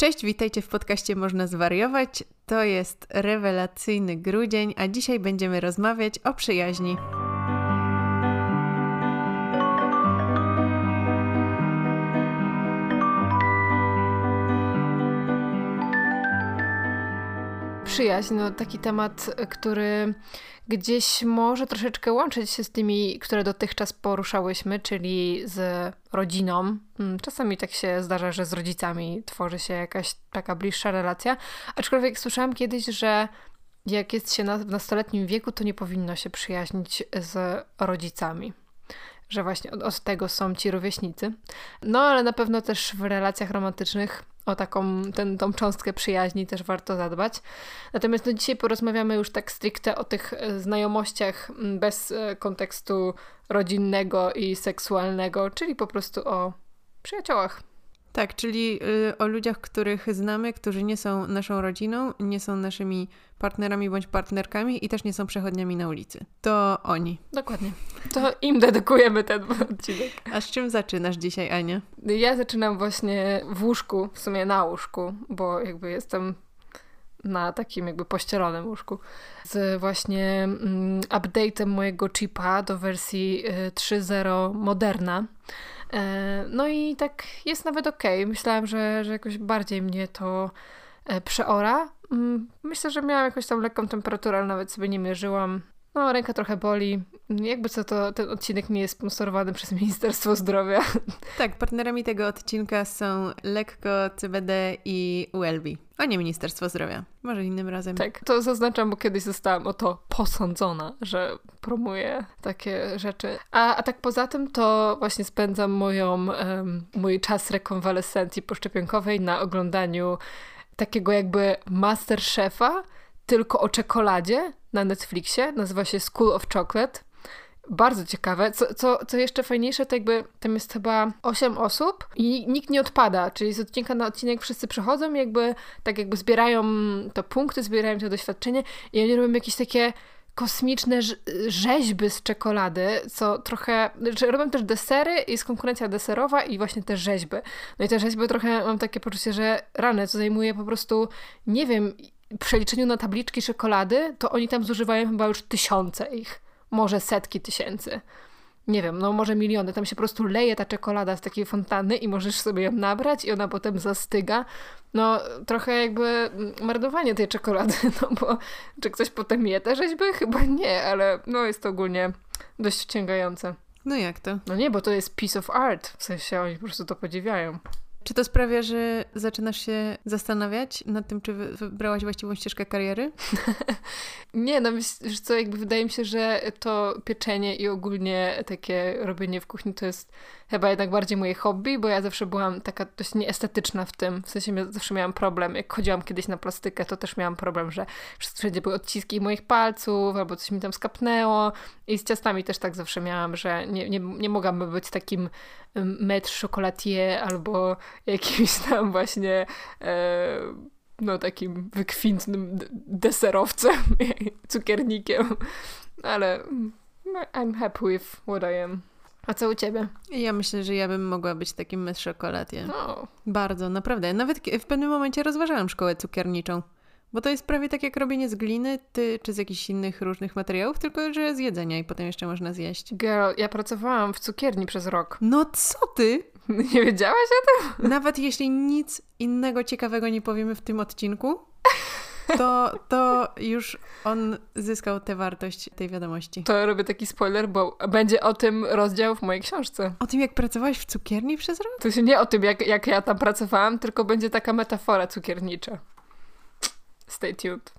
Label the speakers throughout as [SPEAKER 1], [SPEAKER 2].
[SPEAKER 1] Cześć, witajcie w podcaście Można Zwariować. To jest rewelacyjny grudzień, a dzisiaj będziemy rozmawiać o przyjaźni.
[SPEAKER 2] Przyjaźń, no taki temat, który gdzieś może troszeczkę łączyć się z tymi, które dotychczas poruszałyśmy, czyli z rodziną. Mm, czasami tak się zdarza, że z rodzicami tworzy się jakaś taka bliższa relacja. Aczkolwiek słyszałam kiedyś, że jak jest się na, w nastoletnim wieku, to nie powinno się przyjaźnić z rodzicami że właśnie od, od, tego są ci rówieśnicy. No ale na pewno też w relacjach romantycznych o taką ten, tą cząstkę przyjaźni też warto zadbać. Natomiast no, dzisiaj porozmawiamy już tak stricte o tych e, znajomościach bez e, kontekstu rodzinnego i seksualnego, czyli po prostu o przyjaciołach.
[SPEAKER 1] Tak, czyli y, o ludziach, których znamy, którzy nie są naszą rodziną, nie są naszymi partnerami bądź partnerkami i też nie są przechodniami na ulicy. To oni.
[SPEAKER 2] Dokładnie. To im dedykujemy ten odcinek.
[SPEAKER 1] A z czym zaczynasz dzisiaj, Ania?
[SPEAKER 2] Ja zaczynam właśnie w łóżku, w sumie na łóżku, bo jakby jestem na takim jakby pościelonym łóżku z właśnie mm, update'em mojego chipa do wersji 3.0 y, Moderna. E, no i tak jest nawet ok. Myślałam, że, że jakoś bardziej mnie to e, przeora. Mm, myślę, że miałam jakąś tam lekką temperaturę, ale nawet sobie nie mierzyłam. No, ręka trochę boli. Jakby co, to ten odcinek nie jest sponsorowany przez Ministerstwo Zdrowia.
[SPEAKER 1] Tak, partnerami tego odcinka są Lekko, CBD i ULB, a nie Ministerstwo Zdrowia. Może innym razem.
[SPEAKER 2] Tak, to zaznaczam, bo kiedyś zostałam o to posądzona, że promuję takie rzeczy. A, a tak poza tym to właśnie spędzam moją, um, mój czas rekonwalescencji poszczepionkowej na oglądaniu takiego jakby Masterchefa, tylko o czekoladzie na Netflixie. Nazywa się School of Chocolate. Bardzo ciekawe. Co, co, co jeszcze fajniejsze, to jakby tam jest chyba 8 osób i nikt nie odpada, czyli z odcinka na odcinek wszyscy przechodzą jakby tak jakby zbierają to punkty, zbierają to doświadczenie i oni robią jakieś takie kosmiczne rzeźby z czekolady, co trochę, znaczy robią też desery, jest konkurencja deserowa i właśnie te rzeźby. No i te rzeźby trochę mam takie poczucie, że rany, co zajmuje po prostu, nie wiem, przeliczeniu na tabliczki czekolady, to oni tam zużywają chyba już tysiące ich, może setki tysięcy. Nie wiem, no może miliony. Tam się po prostu leje ta czekolada z takiej fontanny i możesz sobie ją nabrać i ona potem zastyga. No trochę jakby marnowanie tej czekolady, no bo czy ktoś potem je te rzeźby? Chyba nie, ale no jest to ogólnie dość wciągające.
[SPEAKER 1] No jak to?
[SPEAKER 2] No nie, bo to jest piece of art, w sensie oni po prostu to podziwiają.
[SPEAKER 1] Czy to sprawia, że zaczynasz się zastanawiać nad tym, czy wybrałaś właściwą ścieżkę kariery?
[SPEAKER 2] nie, no wiesz co, jakby wydaje mi się, że to pieczenie i ogólnie takie robienie w kuchni to jest chyba jednak bardziej moje hobby, bo ja zawsze byłam taka dość nieestetyczna w tym. W sensie zawsze miałam problem. Jak chodziłam kiedyś na plastykę, to też miałam problem, że wszędzie były odciski moich palców, albo coś mi tam skapnęło. I z ciastami też tak zawsze miałam, że nie, nie, nie mogłam być takim metr chocolatier albo jakimś tam właśnie e, no takim wykwintnym deserowcem, cukiernikiem. Ale mm, I'm happy with what I am. A co u ciebie?
[SPEAKER 1] Ja myślę, że ja bym mogła być takim metr szokoladzie. No. Bardzo, naprawdę. Nawet w pewnym momencie rozważałam szkołę cukierniczą. Bo to jest prawie tak jak robienie z gliny ty, czy z jakichś innych różnych materiałów, tylko że z jedzenia i potem jeszcze można zjeść.
[SPEAKER 2] Girl, ja pracowałam w cukierni przez rok.
[SPEAKER 1] No co ty?
[SPEAKER 2] Nie wiedziałaś o
[SPEAKER 1] tym? Nawet jeśli nic innego ciekawego nie powiemy w tym odcinku, to, to już on zyskał tę wartość tej wiadomości.
[SPEAKER 2] To robię taki spoiler, bo będzie o tym rozdział w mojej książce.
[SPEAKER 1] O tym, jak pracowałaś w cukierni przez rok?
[SPEAKER 2] To się nie o tym, jak, jak ja tam pracowałam, tylko będzie taka metafora cukiernicza. Stay tuned.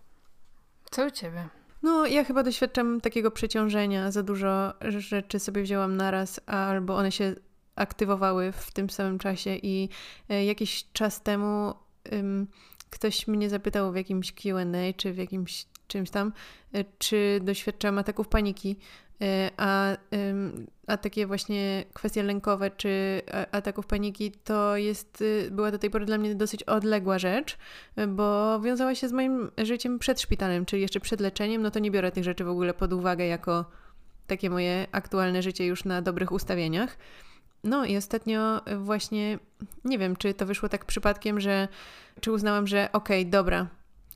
[SPEAKER 2] Co u ciebie?
[SPEAKER 1] No, ja chyba doświadczam takiego przeciążenia. Za dużo rzeczy sobie wzięłam naraz, albo one się aktywowały w tym samym czasie i e, jakiś czas temu um, ktoś mnie zapytał w jakimś Q&A czy w jakimś czymś tam, e, czy doświadczam ataków paniki, e, a, a takie właśnie kwestie lękowe czy ataków paniki to jest, była do tej pory dla mnie dosyć odległa rzecz, bo wiązała się z moim życiem przed szpitalem, czyli jeszcze przed leczeniem, no to nie biorę tych rzeczy w ogóle pod uwagę jako takie moje aktualne życie już na dobrych ustawieniach. No i ostatnio właśnie, nie wiem, czy to wyszło tak przypadkiem, że czy uznałam, że okej, okay, dobra,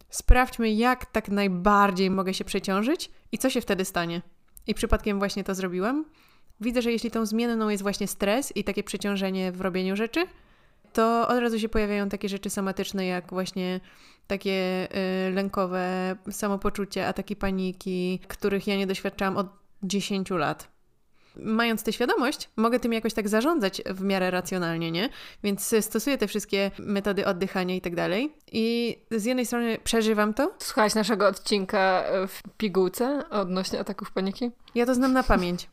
[SPEAKER 1] sprawdźmy, jak tak najbardziej mogę się przeciążyć i co się wtedy stanie. I przypadkiem właśnie to zrobiłam. Widzę, że jeśli tą zmienną jest właśnie stres i takie przeciążenie w robieniu rzeczy, to od razu się pojawiają takie rzeczy somatyczne, jak właśnie takie y, lękowe samopoczucie, ataki paniki, których ja nie doświadczałam od 10 lat mając tę świadomość, mogę tym jakoś tak zarządzać w miarę racjonalnie, nie? Więc stosuję te wszystkie metody oddychania i tak dalej. I z jednej strony przeżywam to.
[SPEAKER 2] Słuchać naszego odcinka w pigułce odnośnie ataków paniki?
[SPEAKER 1] Ja to znam na pamięć.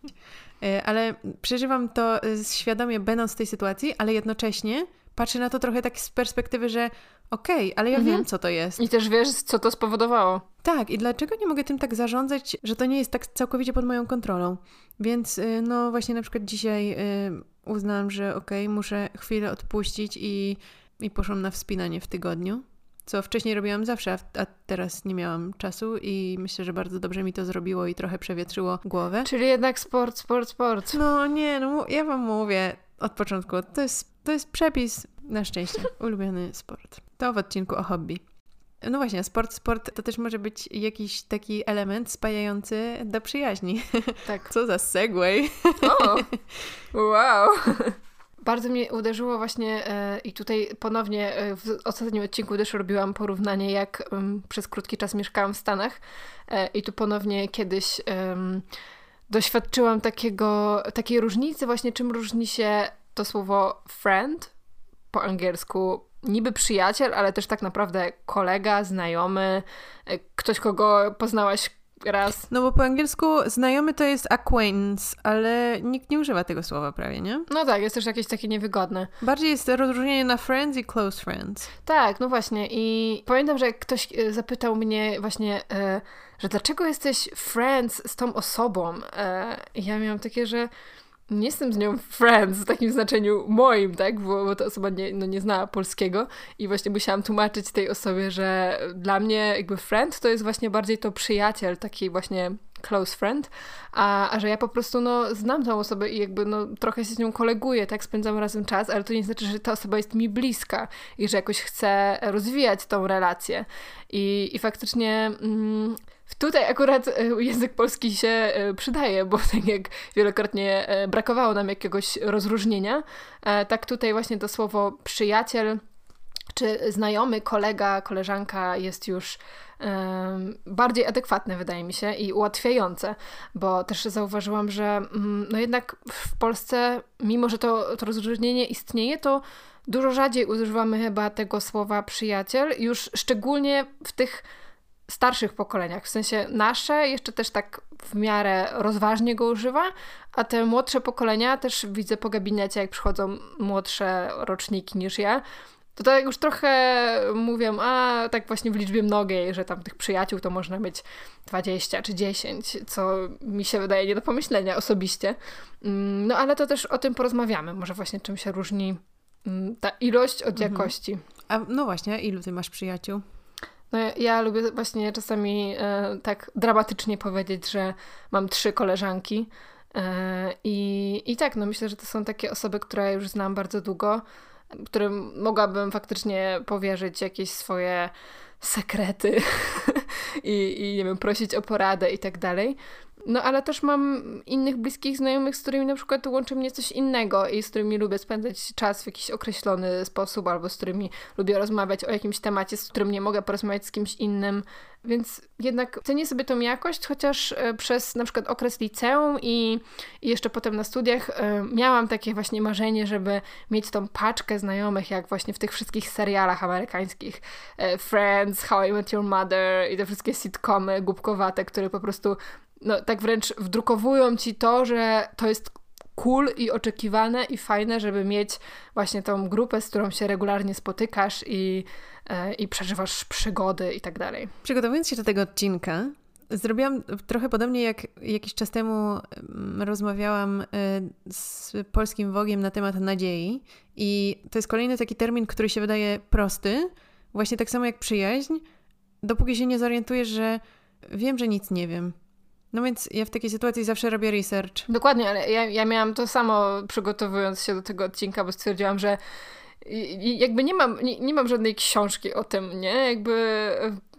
[SPEAKER 1] E, ale przeżywam to świadomie, będąc w tej sytuacji, ale jednocześnie patrzę na to trochę tak z perspektywy, że okej, okay, ale ja mhm. wiem, co to jest.
[SPEAKER 2] I też wiesz, co to spowodowało.
[SPEAKER 1] Tak, i dlaczego nie mogę tym tak zarządzać, że to nie jest tak całkowicie pod moją kontrolą. Więc y, no właśnie na przykład dzisiaj y, uznałam, że okej, okay, muszę chwilę odpuścić i, i poszłam na wspinanie w tygodniu. Co wcześniej robiłam zawsze, a teraz nie miałam czasu i myślę, że bardzo dobrze mi to zrobiło i trochę przewietrzyło głowę.
[SPEAKER 2] Czyli jednak sport, sport, sport.
[SPEAKER 1] No nie, no ja wam mówię od początku, to jest, to jest przepis na szczęście, ulubiony sport. To w odcinku o hobby. No właśnie, sport, sport to też może być jakiś taki element spajający do przyjaźni. Tak. Co za segway.
[SPEAKER 2] O, wow. Bardzo mnie uderzyło właśnie e, i tutaj ponownie e, w ostatnim odcinku też robiłam porównanie, jak przez krótki czas mieszkałam w Stanach e, i tu ponownie kiedyś doświadczyłam takiego, takiej różnicy właśnie, czym różni się to słowo friend po angielsku niby przyjaciel, ale też tak naprawdę kolega, znajomy, e, ktoś, kogo poznałaś raz.
[SPEAKER 1] No bo po angielsku znajomy to jest acquaintance, ale nikt nie używa tego słowa prawie, nie?
[SPEAKER 2] No tak, jest też jakieś takie niewygodne.
[SPEAKER 1] Bardziej jest rozróżnienie na friends i close friends.
[SPEAKER 2] Tak, no właśnie i pamiętam, że ktoś e, zapytał mnie właśnie, e, że dlaczego jesteś friends z tą osobą? I ja miałam takie, że nie jestem z nią friends w takim znaczeniu moim, tak? Bo, bo ta osoba nie, no nie zna polskiego i właśnie musiałam tłumaczyć tej osobie, że dla mnie jakby friend to jest właśnie bardziej to przyjaciel, taki właśnie close friend, a, a że ja po prostu no znam tą osobę i jakby no trochę się z nią koleguję, tak? Spędzam razem czas, ale to nie znaczy, że ta osoba jest mi bliska i że jakoś chcę rozwijać tą relację. I, i faktycznie... Mm, Tutaj akurat e, język polski się e, przydaje, bo tak jak wielokrotnie e, brakowało nam jakiegoś rozróżnienia, tak tutaj właśnie to słowo przyjaciel czy znajomy, kolega, koleżanka jest już bardziej adekwatne, wydaje mi się, i ułatwiające, bo też zauważyłam, że um, no jednak w Polsce, mimo że to, to rozróżnienie istnieje, to dużo rzadziej używamy chyba tego słowa przyjaciel, już szczególnie w tych starszych pokoleniach. W sensie nasze jeszcze też tak w miarę rozważnie go używa, a te młodsze pokolenia też widzę po gabinecie, jak przychodzą młodsze roczniki niż ja, to tak już trochę mówią, a tak właśnie w liczbie mnogiej, że tam tych przyjaciół to można mieć 20 czy 10, co mi się wydaje nie do pomyślenia osobiście. Mm, no ale to też o tym porozmawiamy, może właśnie czym się różni mm, ta ilość od mhm. jakości.
[SPEAKER 1] A no właśnie, ilu ty masz przyjaciół?
[SPEAKER 2] No ja, ja lubię właśnie czasami e, tak dramatycznie powiedzieć, że mam trzy koleżanki. E, i, I tak, no myślę, że to są takie osoby, które już znam bardzo długo, którym mogłabym faktycznie powierzyć jakieś swoje sekrety i, i nie wiem, prosić o poradę i tak dalej. No ale też mam innych bliskich znajomych, z którymi na przykład łączy mnie coś innego i z którymi lubię spędzać czas w jakiś określony sposób, albo z którymi lubię rozmawiać o jakimś temacie, z którym nie mogę porozmawiać z kimś innym. Więc jednak cenię sobie tą jakość, chociaż e, przez na przykład okres liceum i, i jeszcze potem na studiach y, miałam takie właśnie marzenie, żeby mieć tą paczkę znajomych, jak właśnie w tych wszystkich serialach amerykańskich. Y, Friends, How I Met Your Mother i te wszystkie sitcomy głupkowate, które po prostu no, tak wręcz wdrukowują ci to, że to jest cool i oczekiwane i fajne, żeby mieć właśnie tą grupę, z którą się regularnie spotykasz i, e, i przeżywasz przygody i tak dalej.
[SPEAKER 1] Przygotowując się do tego odcinka, zrobiłam trochę podobnie jak jakiś czas temu mm, rozmawiałam e, z polskim Wogiem na temat nadziei i to jest kolejny taki termin, który się wydaje prosty, właśnie tak samo jak przyjaźń, dopóki się nie zorientujesz, że wiem, że nic nie wiem no więc ja w takiej sytuacji zawsze robię research.
[SPEAKER 2] Dokładnie, ale ja, ja miałam to samo przygotowując się do tego odcinka, bo stwierdziłam, że jakby nie mam, nie, nie mam żadnej książki o tym, nie? Jakby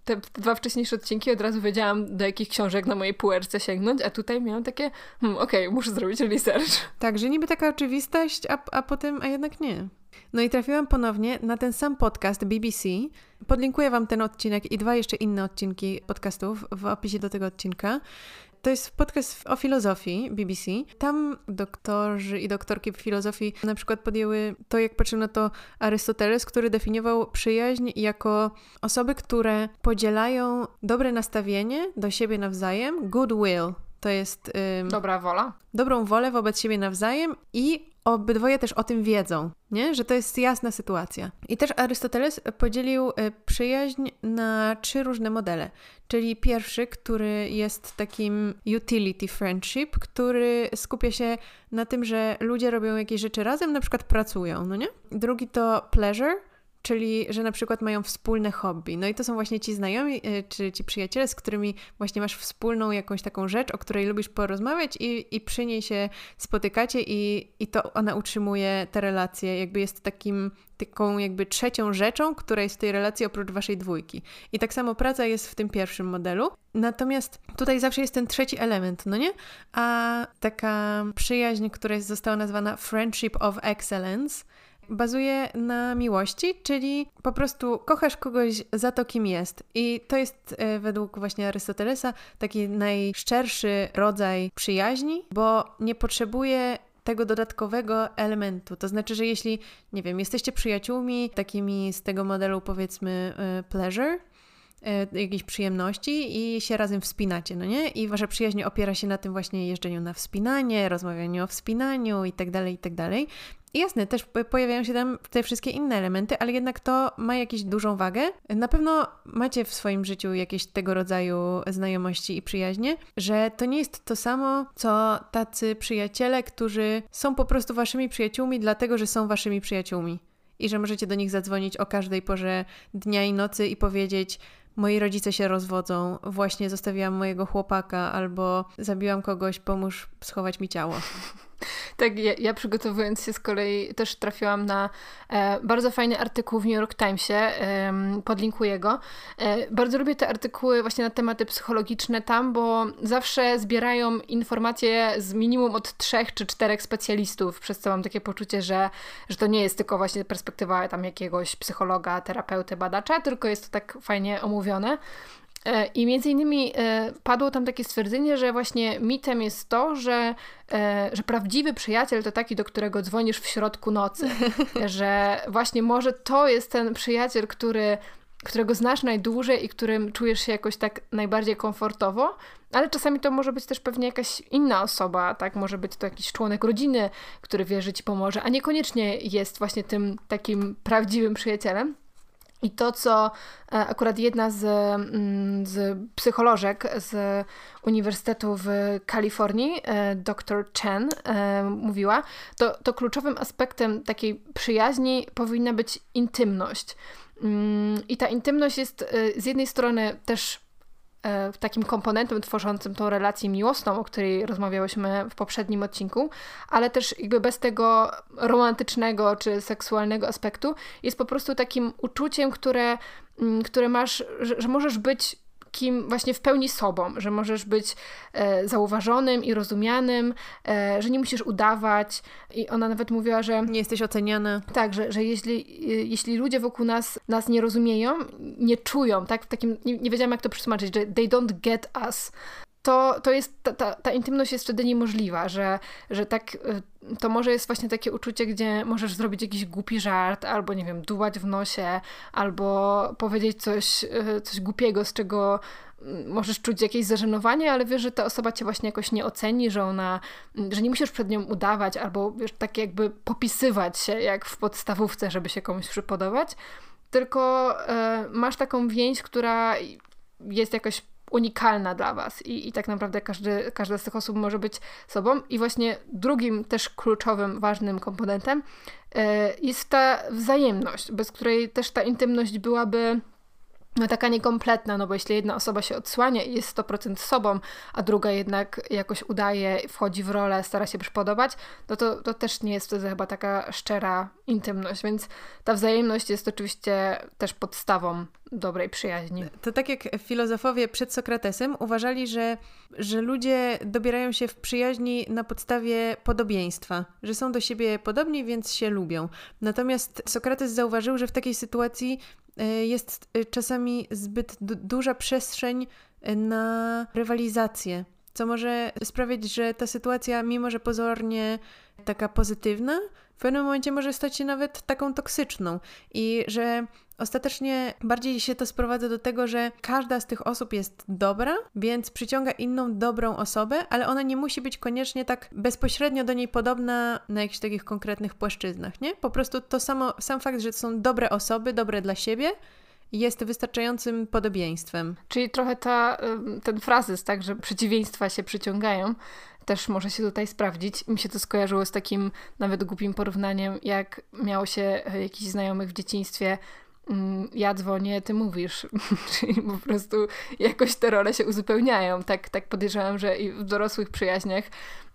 [SPEAKER 2] te dwa wcześniejsze odcinki od razu wiedziałam, do jakich książek na mojej półeczce sięgnąć, a tutaj miałam takie, hmm, okej, okay, muszę zrobić research.
[SPEAKER 1] Tak, że niby taka oczywistość, a, a potem, a jednak nie. No i trafiłam ponownie na ten sam podcast BBC. Podlinkuję Wam ten odcinek i dwa jeszcze inne odcinki podcastów w opisie do tego odcinka. To jest podcast o filozofii BBC. Tam doktorzy i doktorki w filozofii na przykład podjęły to, jak patrzył na to Arystoteles, który definiował przyjaźń jako osoby, które podzielają dobre nastawienie do siebie nawzajem, goodwill. To jest.
[SPEAKER 2] Ym, Dobra wola.
[SPEAKER 1] Dobrą wolę wobec siebie nawzajem i obydwoje też o tym wiedzą, nie? że to jest jasna sytuacja. I też Arystoteles podzielił e, przyjaźń na trzy różne modele. Czyli pierwszy, który jest takim utility friendship, który skupia się na tym, że ludzie robią jakieś rzeczy razem, na przykład pracują, no nie? Drugi to pleasure, czyli że na przykład mają wspólne hobby. No i to są właśnie ci znajomi, e, czy ci przyjaciele, z którymi właśnie masz wspólną jakąś taką rzecz, o której lubisz porozmawiać i, i przy niej się spotykacie i, i to ona utrzymuje te relacje, jakby jest takim taką jakby trzecią rzeczą, która jest w tej relacji oprócz waszej dwójki. I tak samo praca jest w tym pierwszym modelu. Natomiast tutaj zawsze jest ten trzeci element, no nie? A taka przyjaźń, która została nazwana Friendship of Excellence, bazuje na miłości, czyli po prostu kochasz kogoś za to, kim jest. I to jest e, według właśnie Arystotelesa taki najszczerszy rodzaj przyjaźni, bo nie potrzebuje tego dodatkowego elementu. To znaczy, że jeśli, nie wiem, jesteście przyjaciółmi takimi z tego modelu powiedzmy e, pleasure, jakiejś przyjemności i się razem wspinacie, no nie? I wasza przyjaźń opiera się na tym właśnie jeżdżeniu na wspinanie, rozmawianiu o wspinaniu i tak dalej, i tak dalej. Jasne, też pojawiają się tam te wszystkie inne elementy, ale jednak to ma jakąś dużą wagę. Na pewno macie w swoim życiu jakieś tego rodzaju znajomości i przyjaźnie, że to nie jest to samo, co tacy przyjaciele, którzy są po prostu waszymi przyjaciółmi, dlatego że są waszymi przyjaciółmi. I że możecie do nich zadzwonić o każdej porze dnia i nocy i powiedzieć: Moi rodzice się rozwodzą, właśnie zostawiłam mojego chłopaka, albo zabiłam kogoś, pomóż schować mi ciało.
[SPEAKER 2] Tak, ja, ja, przygotowując się z kolei też trafiłam na e, bardzo fajny artykuł w New York Timesie, e, podlinkuję go. E, bardzo lubię te artykuły właśnie na tematy psychologiczne tam, bo zawsze zbierają informacje z minimum od trzech czy czterech specjalistów, przez co mam takie poczucie, że, że to nie jest tylko właśnie perspektywa tam jakiegoś psychologa, terapeuty, badacza, tylko jest to tak fajnie omówione. E, I między innymi e, padło tam takie stwierdzenie, że właśnie mitem jest to, że, e, że prawdziwy przyjaciel to taki, do którego dzwonisz w środku nocy. że właśnie może to jest ten przyjaciel, który, którego znasz najdłużej i którym czujesz się jakoś tak najbardziej komfortowo, ale czasami to może być też pewnie jakaś inna osoba, tak? Może być to jakiś członek rodziny, który wie, że ci pomoże, a niekoniecznie jest właśnie tym takim prawdziwym przyjacielem. I to, co e, akurat jedna z, mm, z psycholożek z Uniwersytetu w Kalifornii, e, dr Chen, e, mówiła, to, to kluczowym aspektem takiej przyjaźni powinna być intymność. Mm, I ta intymność jest z jednej strony też takim komponentem tworzącym tą relację miłosną, o której rozmawiałyśmy w poprzednim odcinku, ale też jakby bez tego romantycznego czy seksualnego aspektu jest po prostu takim uczuciem, które, mm, które masz, że, że możesz być kim właśnie w pełni sobą, że możesz być e, zauważonym i rozumianym, e, że nie musisz udawać. I ona nawet mówiła, że.
[SPEAKER 1] Nie jesteś oceniana.
[SPEAKER 2] Tak, że, że jeśli, e, jeśli ludzie wokół nas nas nie rozumieją, nie czują, tak, w takim. Nie, nie wiedziałam, jak to przetłumaczyć, że they don't get us to, to jest, ta, ta, ta intymność jest wtedy niemożliwa, że, że tak, y, to może jest właśnie takie uczucie, gdzie możesz zrobić jakiś głupi żart, albo nie wiem, dułać w nosie, albo powiedzieć coś, y, coś głupiego, z czego mm, możesz czuć jakieś zażenowanie, ale wiesz, że ta osoba cię właśnie jakoś nie oceni, że ona, że nie musisz przed nią udawać, albo wiesz, tak jakby popisywać się, jak w podstawówce, żeby się komuś przypodobać, tylko y, masz taką więź, która jest jakoś unikalna dla Was i, i tak naprawdę każdy, każda z tych osób może być sobą. I właśnie drugim też kluczowym, ważnym komponentem yy, jest ta wzajemność, bez której też ta intymność byłaby no taka niekompletna, no bo jeśli jedna osoba się odsłania i jest 100% sobą, a druga jednak jakoś udaje, wchodzi w rolę, stara się przypodobać, no to, to też nie jest wtedy chyba taka szczera intymność, więc ta wzajemność jest oczywiście też podstawą dobrej przyjaźni.
[SPEAKER 1] To tak jak filozofowie przed Sokratesem uważali, że, że ludzie dobierają się w przyjaźni na podstawie podobieństwa, że są do siebie podobni, więc się lubią. Natomiast Sokrates zauważył, że w takiej sytuacji jest e, czasami zbyt duża przestrzeń e, na rywalizację, co może sprawiać, że ta sytuacja, mimo że pozornie taka pozytywna, w pewnym momencie może stać się nawet taką toksyczną i że Ostatecznie bardziej się to sprowadza do tego, że każda z tych osób jest dobra, więc przyciąga inną dobrą osobę, ale ona nie musi być koniecznie tak bezpośrednio do niej podobna na jakichś takich konkretnych płaszczyznach, nie? Po prostu to samo, sam fakt, że są dobre osoby, dobre dla siebie, jest wystarczającym podobieństwem.
[SPEAKER 2] Czyli trochę ta, ten frazes, tak, że przeciwieństwa się przyciągają, też może się tutaj sprawdzić. Mi się to skojarzyło z takim nawet głupim porównaniem, jak miało się e, jakichś znajomych w dzieciństwie, ja dzwonię, ty mówisz. Czyli po prostu jakoś te role się uzupełniają. Tak, tak podejrzewam, że i w dorosłych przyjaźniach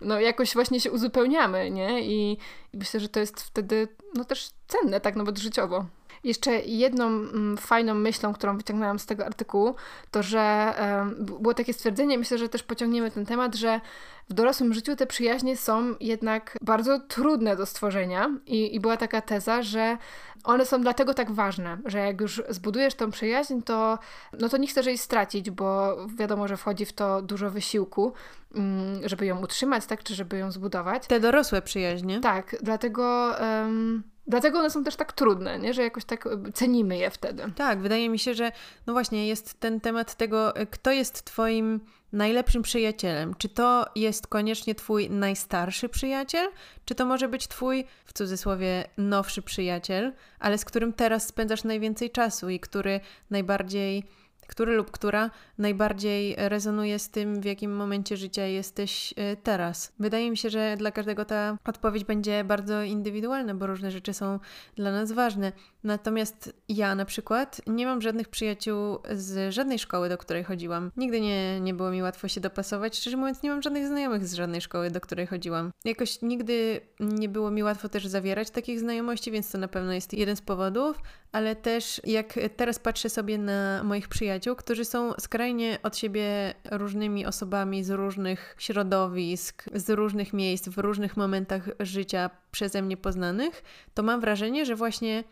[SPEAKER 2] no jakoś właśnie się uzupełniamy, nie? I, i myślę, że to jest wtedy no też cenne, tak nawet życiowo. Jeszcze jedną mm, fajną myślą, którą wyciągnęłam z tego artykułu, to że było takie stwierdzenie, myślę, że też pociągniemy ten temat, że w dorosłym życiu te przyjaźnie są jednak bardzo trudne do stworzenia i, i była taka teza, że one są dlatego tak ważne, że jak już zbudujesz tą przyjaźń, to, no to nie chcesz jej stracić, bo wiadomo, że wchodzi w to dużo wysiłku, mm, żeby ją utrzymać, tak, czy żeby ją zbudować.
[SPEAKER 1] Te dorosłe przyjaźnie.
[SPEAKER 2] Tak, dlatego... Um, Dlatego one są też tak trudne, nie? że jakoś tak e, cenimy je wtedy.
[SPEAKER 1] Tak, wydaje mi się, że no właśnie jest ten temat tego, e, kto jest Twoim najlepszym przyjacielem. Czy to jest koniecznie Twój najstarszy przyjaciel, czy to może być Twój, w cudzysłowie, nowszy przyjaciel, ale z którym teraz spędzasz najwięcej czasu i który najbardziej który lub która najbardziej rezonuje z tym, w jakim momencie życia jesteś e, teraz. Wydaje mi się, że dla każdego ta odpowiedź będzie bardzo indywidualna, bo różne rzeczy są dla nas ważne. Natomiast ja na przykład nie mam żadnych przyjaciół z żadnej szkoły, do której chodziłam. Nigdy nie, nie było mi łatwo się dopasować. Szczerze mówiąc, nie mam żadnych znajomych z żadnej szkoły, do której chodziłam. Jakoś nigdy nie było mi łatwo też zawierać takich znajomości, więc to na pewno jest jeden z powodów, ale też jak teraz patrzę sobie na moich przyjaciół, którzy są skrajnie od siebie różnymi osobami z różnych środowisk, z różnych miejsc, w różnych momentach życia przeze mnie poznanych, to mam wrażenie, że właśnie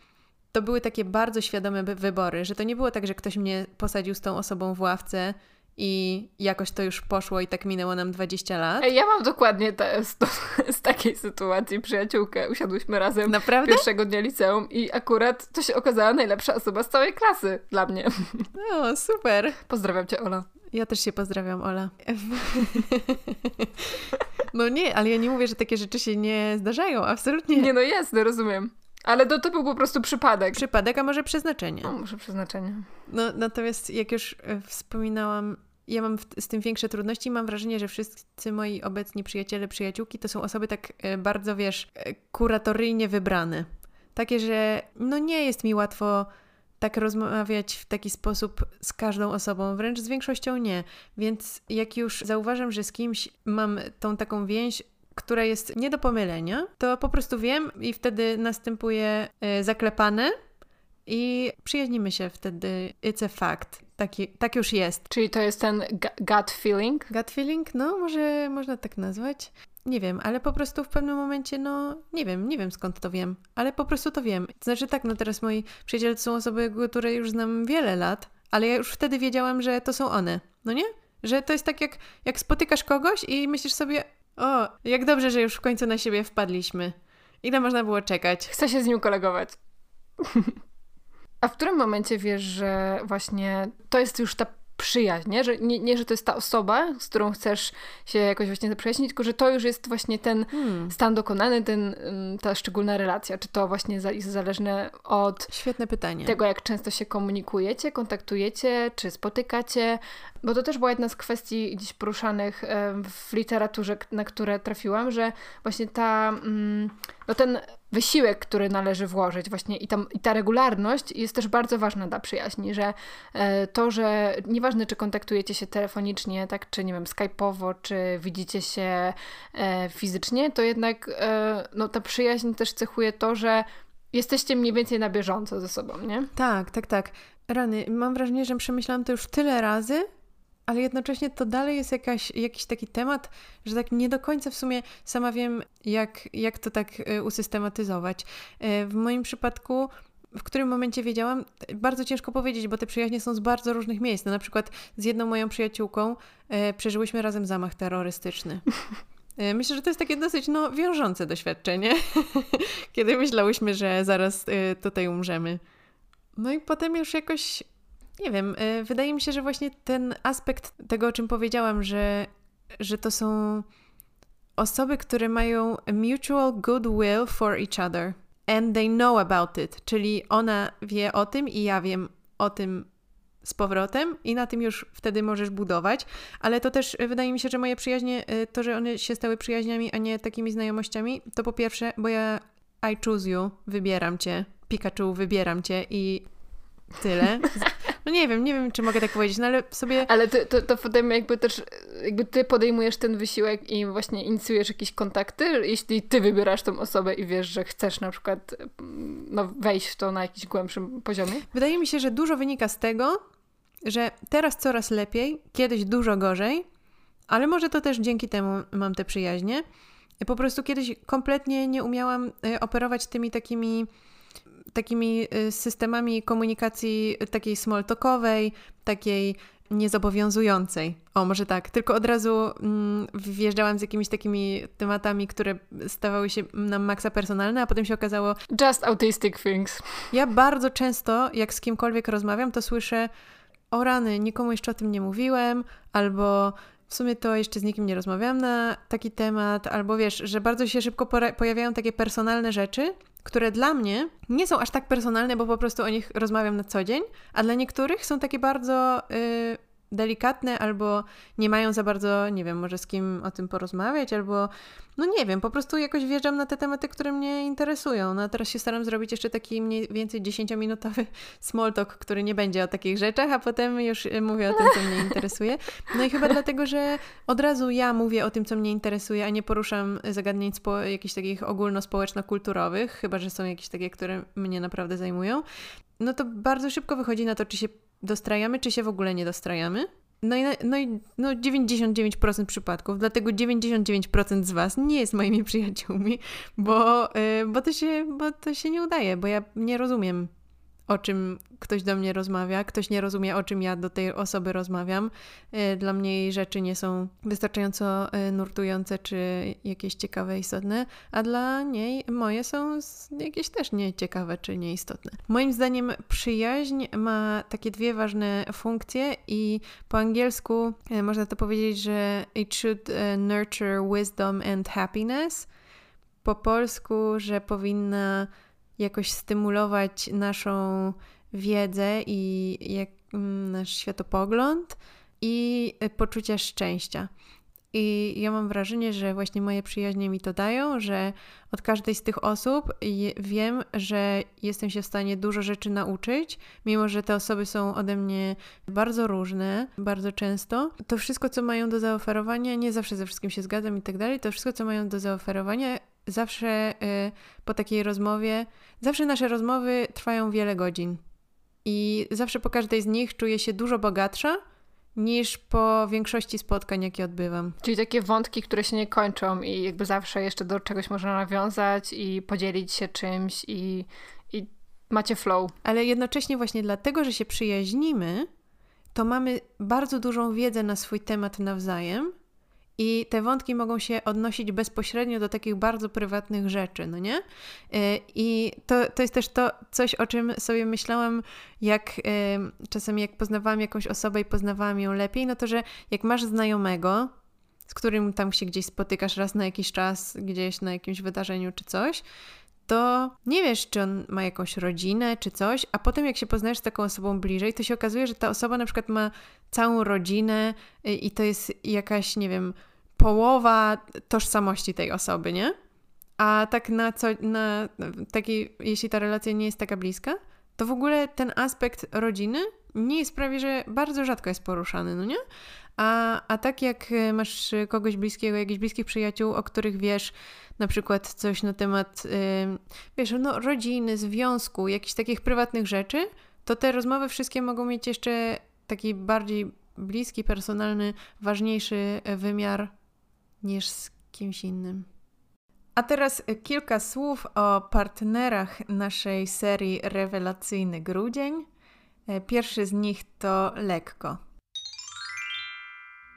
[SPEAKER 1] to były takie bardzo świadome wybory, że to nie było tak, że ktoś mnie posadził z tą osobą w ławce i jakoś to już poszło i tak minęło nam 20 lat.
[SPEAKER 2] Ja mam dokładnie te, z, to, z takiej sytuacji przyjaciółkę. Usiadłyśmy razem
[SPEAKER 1] Naprawdę?
[SPEAKER 2] pierwszego dnia liceum i akurat to się okazała najlepsza osoba z całej klasy dla mnie.
[SPEAKER 1] O, super.
[SPEAKER 2] Pozdrawiam cię, Ola.
[SPEAKER 1] Ja też się pozdrawiam, Ola. No nie, ale ja nie mówię, że takie rzeczy się nie zdarzają, absolutnie.
[SPEAKER 2] Nie, no jasne, rozumiem. Ale to, to był po prostu przypadek.
[SPEAKER 1] Przypadek, a może przeznaczenie.
[SPEAKER 2] No, może przeznaczenie.
[SPEAKER 1] No, natomiast jak już e, wspominałam, ja mam z tym większe trudności i mam wrażenie, że wszyscy moi obecni przyjaciele, przyjaciółki to są osoby tak e, bardzo, wiesz, e, kuratoryjnie wybrane. Takie, że no nie jest mi łatwo tak rozmawiać w taki sposób z każdą osobą, wręcz z większością nie. Więc jak już zauważam, że z kimś mam tą taką więź, która jest nie do pomylenia, to po prostu wiem i wtedy następuje y, zaklepane i przyjaźnimy się wtedy. It's a fact. Taki, tak już jest.
[SPEAKER 2] Czyli to jest ten gut feeling?
[SPEAKER 1] Gut feeling? No, może można tak nazwać. Nie wiem, ale po prostu w pewnym momencie, no nie wiem, nie wiem skąd to wiem, ale po prostu to wiem. Znaczy tak, no teraz moi przyjaciele to są osoby, które już znam wiele lat, ale ja już wtedy wiedziałam, że to są one, no nie? Że to jest tak jak, jak spotykasz kogoś i myślisz sobie, o, jak dobrze, że już w końcu na siebie wpadliśmy. Ile można było czekać?
[SPEAKER 2] Chcę się z nim kolegować. A w którym momencie wiesz, że właśnie to jest już ta przyjaźń, nie? Że, nie, nie, że to jest ta osoba, z którą chcesz się jakoś właśnie zaprzyjaźnić, tylko że to już jest właśnie ten hmm. stan dokonany, ten, ta szczególna relacja. Czy to właśnie jest zależne od
[SPEAKER 1] Świetne pytanie.
[SPEAKER 2] tego, jak często się komunikujecie, kontaktujecie, czy spotykacie, bo to też była jedna z kwestii dziś poruszanych w literaturze, na które trafiłam, że właśnie ta, mm, no ten wysiłek, który należy włożyć właśnie i, tam, i ta regularność jest też bardzo ważna dla przyjaźni, że e, to, że nieważne czy kontaktujecie się telefonicznie, tak, czy nie wiem, skype'owo, czy widzicie się e, fizycznie, to jednak e, no, ta przyjaźń też cechuje to, że jesteście mniej więcej na bieżąco ze sobą, nie?
[SPEAKER 1] Tak, tak, tak. Rany, mam wrażenie, że przemyślałam to już tyle razy, ale jednocześnie to dalej jest jakaś, jakiś taki temat, że tak nie do końca w sumie sama wiem, jak, jak to tak y, usystematyzować. Y, w moim przypadku w którym momencie wiedziałam, bardzo ciężko powiedzieć, bo te przyjaźnie są z bardzo różnych miejsc. No, na przykład z jedną moją przyjaciółką e, przeżyłyśmy razem zamach terrorystyczny. E, myślę, że to jest takie dosyć no, wiążące doświadczenie, kiedy myślałyśmy, że zaraz e, tutaj umrzemy. No i potem już jakoś nie wiem, y, wydaje mi się, że właśnie ten aspekt tego, o czym powiedziałam, że, że to są osoby, które mają mutual goodwill for each other and they know about it, czyli ona wie o tym i ja wiem o tym z powrotem i na tym już wtedy możesz budować, ale to też y, wydaje mi się, że moje przyjaźnie, y, to, że one się stały przyjaźniami, a nie takimi znajomościami, to po pierwsze, bo ja I choose you, wybieram cię, Pikachu, wybieram cię i tyle. No nie wiem, nie wiem, czy mogę tak powiedzieć, no ale sobie...
[SPEAKER 2] Ale ty, to, to potem jakby też, jakby ty podejmujesz ten wysiłek i właśnie inicjujesz jakieś kontakty, jeśli ty wybierasz tą osobę i wiesz, że chcesz na przykład no, wejść w to na jakiś głębszym poziomie?
[SPEAKER 1] Wydaje mi się, że dużo wynika z tego, że teraz coraz lepiej, kiedyś dużo gorzej, ale może to też dzięki temu mam te przyjaźnie. Po prostu kiedyś kompletnie nie umiałam e, operować tymi takimi takimi y, systemami komunikacji takiej smalltalkowej, takiej niezobowiązującej. O, może tak. Tylko od razu mm, wjeżdżałam z jakimiś takimi tematami, które stawały się nam maksa personalne, a potem się okazało...
[SPEAKER 2] Just autistic things.
[SPEAKER 1] Ja bardzo często, jak z kimkolwiek rozmawiam, to słyszę o rany, nikomu jeszcze o tym nie mówiłem, albo w sumie to jeszcze z nikim nie rozmawiałam na taki temat, albo wiesz, że bardzo się szybko pojawiają takie personalne rzeczy, które dla mnie nie są aż tak personalne, bo po prostu o nich rozmawiam na co dzień, a dla niektórych są takie bardzo yy, delikatne albo nie mają za bardzo, nie wiem, może z kim o tym porozmawiać, albo no nie wiem, po prostu jakoś wjeżdżam na te tematy, które mnie interesują. No a teraz się staram zrobić jeszcze taki mniej więcej 10-minutowy small talk, który nie będzie o takich rzeczach, a potem już y, mówię o tym, co mnie interesuje. No i chyba dlatego, że od razu ja mówię o tym, co mnie interesuje, a nie poruszam zagadnień spo- jakichś takich ogólnospołeczno-kulturowych, chyba że są jakieś takie, które mnie naprawdę zajmują. No to bardzo szybko wychodzi na to, czy się dostrajamy, czy się w ogóle nie dostrajamy. No i, no i no 99% przypadków, dlatego 99% z Was nie jest moimi przyjaciółmi, bo, yy, bo, to się, bo to się nie udaje, bo ja nie rozumiem o czym ktoś do mnie rozmawia, ktoś nie rozumie, o czym ja do tej osoby rozmawiam. E, dla mnie jej rzeczy nie są wystarczająco e, nurtujące czy jakieś ciekawe, istotne, a dla niej moje są jakieś też nieciekawe czy nieistotne. Moim zdaniem przyjaźń ma takie dwie ważne funkcje i po angielsku e, można to powiedzieć, że it should nurture wisdom and happiness. Po polsku, że powinna jakoś stymulować naszą wiedzę i jak, mm, nasz światopogląd i poczucie szczęścia. I ja mam wrażenie, że właśnie moje przyjaźnie mi to dają, że od każdej z tych osób wiem, że jestem się w stanie dużo rzeczy nauczyć, mimo że te osoby są ode mnie bardzo różne, bardzo często. To wszystko, co mają do zaoferowania, nie zawsze ze wszystkim się zgadzam i tak dalej, to wszystko, co mają do zaoferowania, zawsze y, po takiej rozmowie, zawsze nasze rozmowy trwają wiele godzin. I zawsze po każdej z nich czuję się dużo bogatsza niż po większości spotkań, jakie odbywam.
[SPEAKER 2] Czyli takie wątki, które się nie kończą i jakby zawsze jeszcze do czegoś można nawiązać i podzielić się czymś i, i macie flow.
[SPEAKER 1] Ale jednocześnie właśnie dlatego, że się przyjaźnimy, to mamy bardzo dużą wiedzę na swój temat nawzajem i te wątki mogą się odnosić bezpośrednio do takich bardzo prywatnych rzeczy, no nie? E, I to, to jest też to coś, o czym sobie myślałam, jak czasem jak poznawałam jakąś osobę i poznawałam ją lepiej, no to, że jak masz znajomego, z którym tam się gdzieś spotykasz raz na jakiś czas, gdzieś na jakimś wydarzeniu czy coś, to nie wiesz, czy on ma jakąś rodzinę, czy coś, a potem jak się poznajesz z taką osobą bliżej, to się okazuje, że ta osoba na przykład ma całą rodzinę y, i to jest jakaś, nie wiem, połowa tożsamości tej osoby, nie? A tak na co, na takiej, jeśli ta relacja nie jest taka bliska, to w ogóle ten aspekt rodziny nie jest prawie, że bardzo rzadko jest poruszany, no nie? A, a tak jak masz kogoś bliskiego, jakichś bliskich przyjaciół, o których wiesz na przykład coś na temat, yy, wiesz, no rodziny, związku, jakichś takich prywatnych rzeczy, to te rozmowy wszystkie mogą mieć jeszcze taki bardziej bliski, personalny, ważniejszy wymiar niż z kimś innym. A teraz kilka słów o partnerach naszej serii Rewelacyjny Grudzień. Pierwszy z nich to Lekko.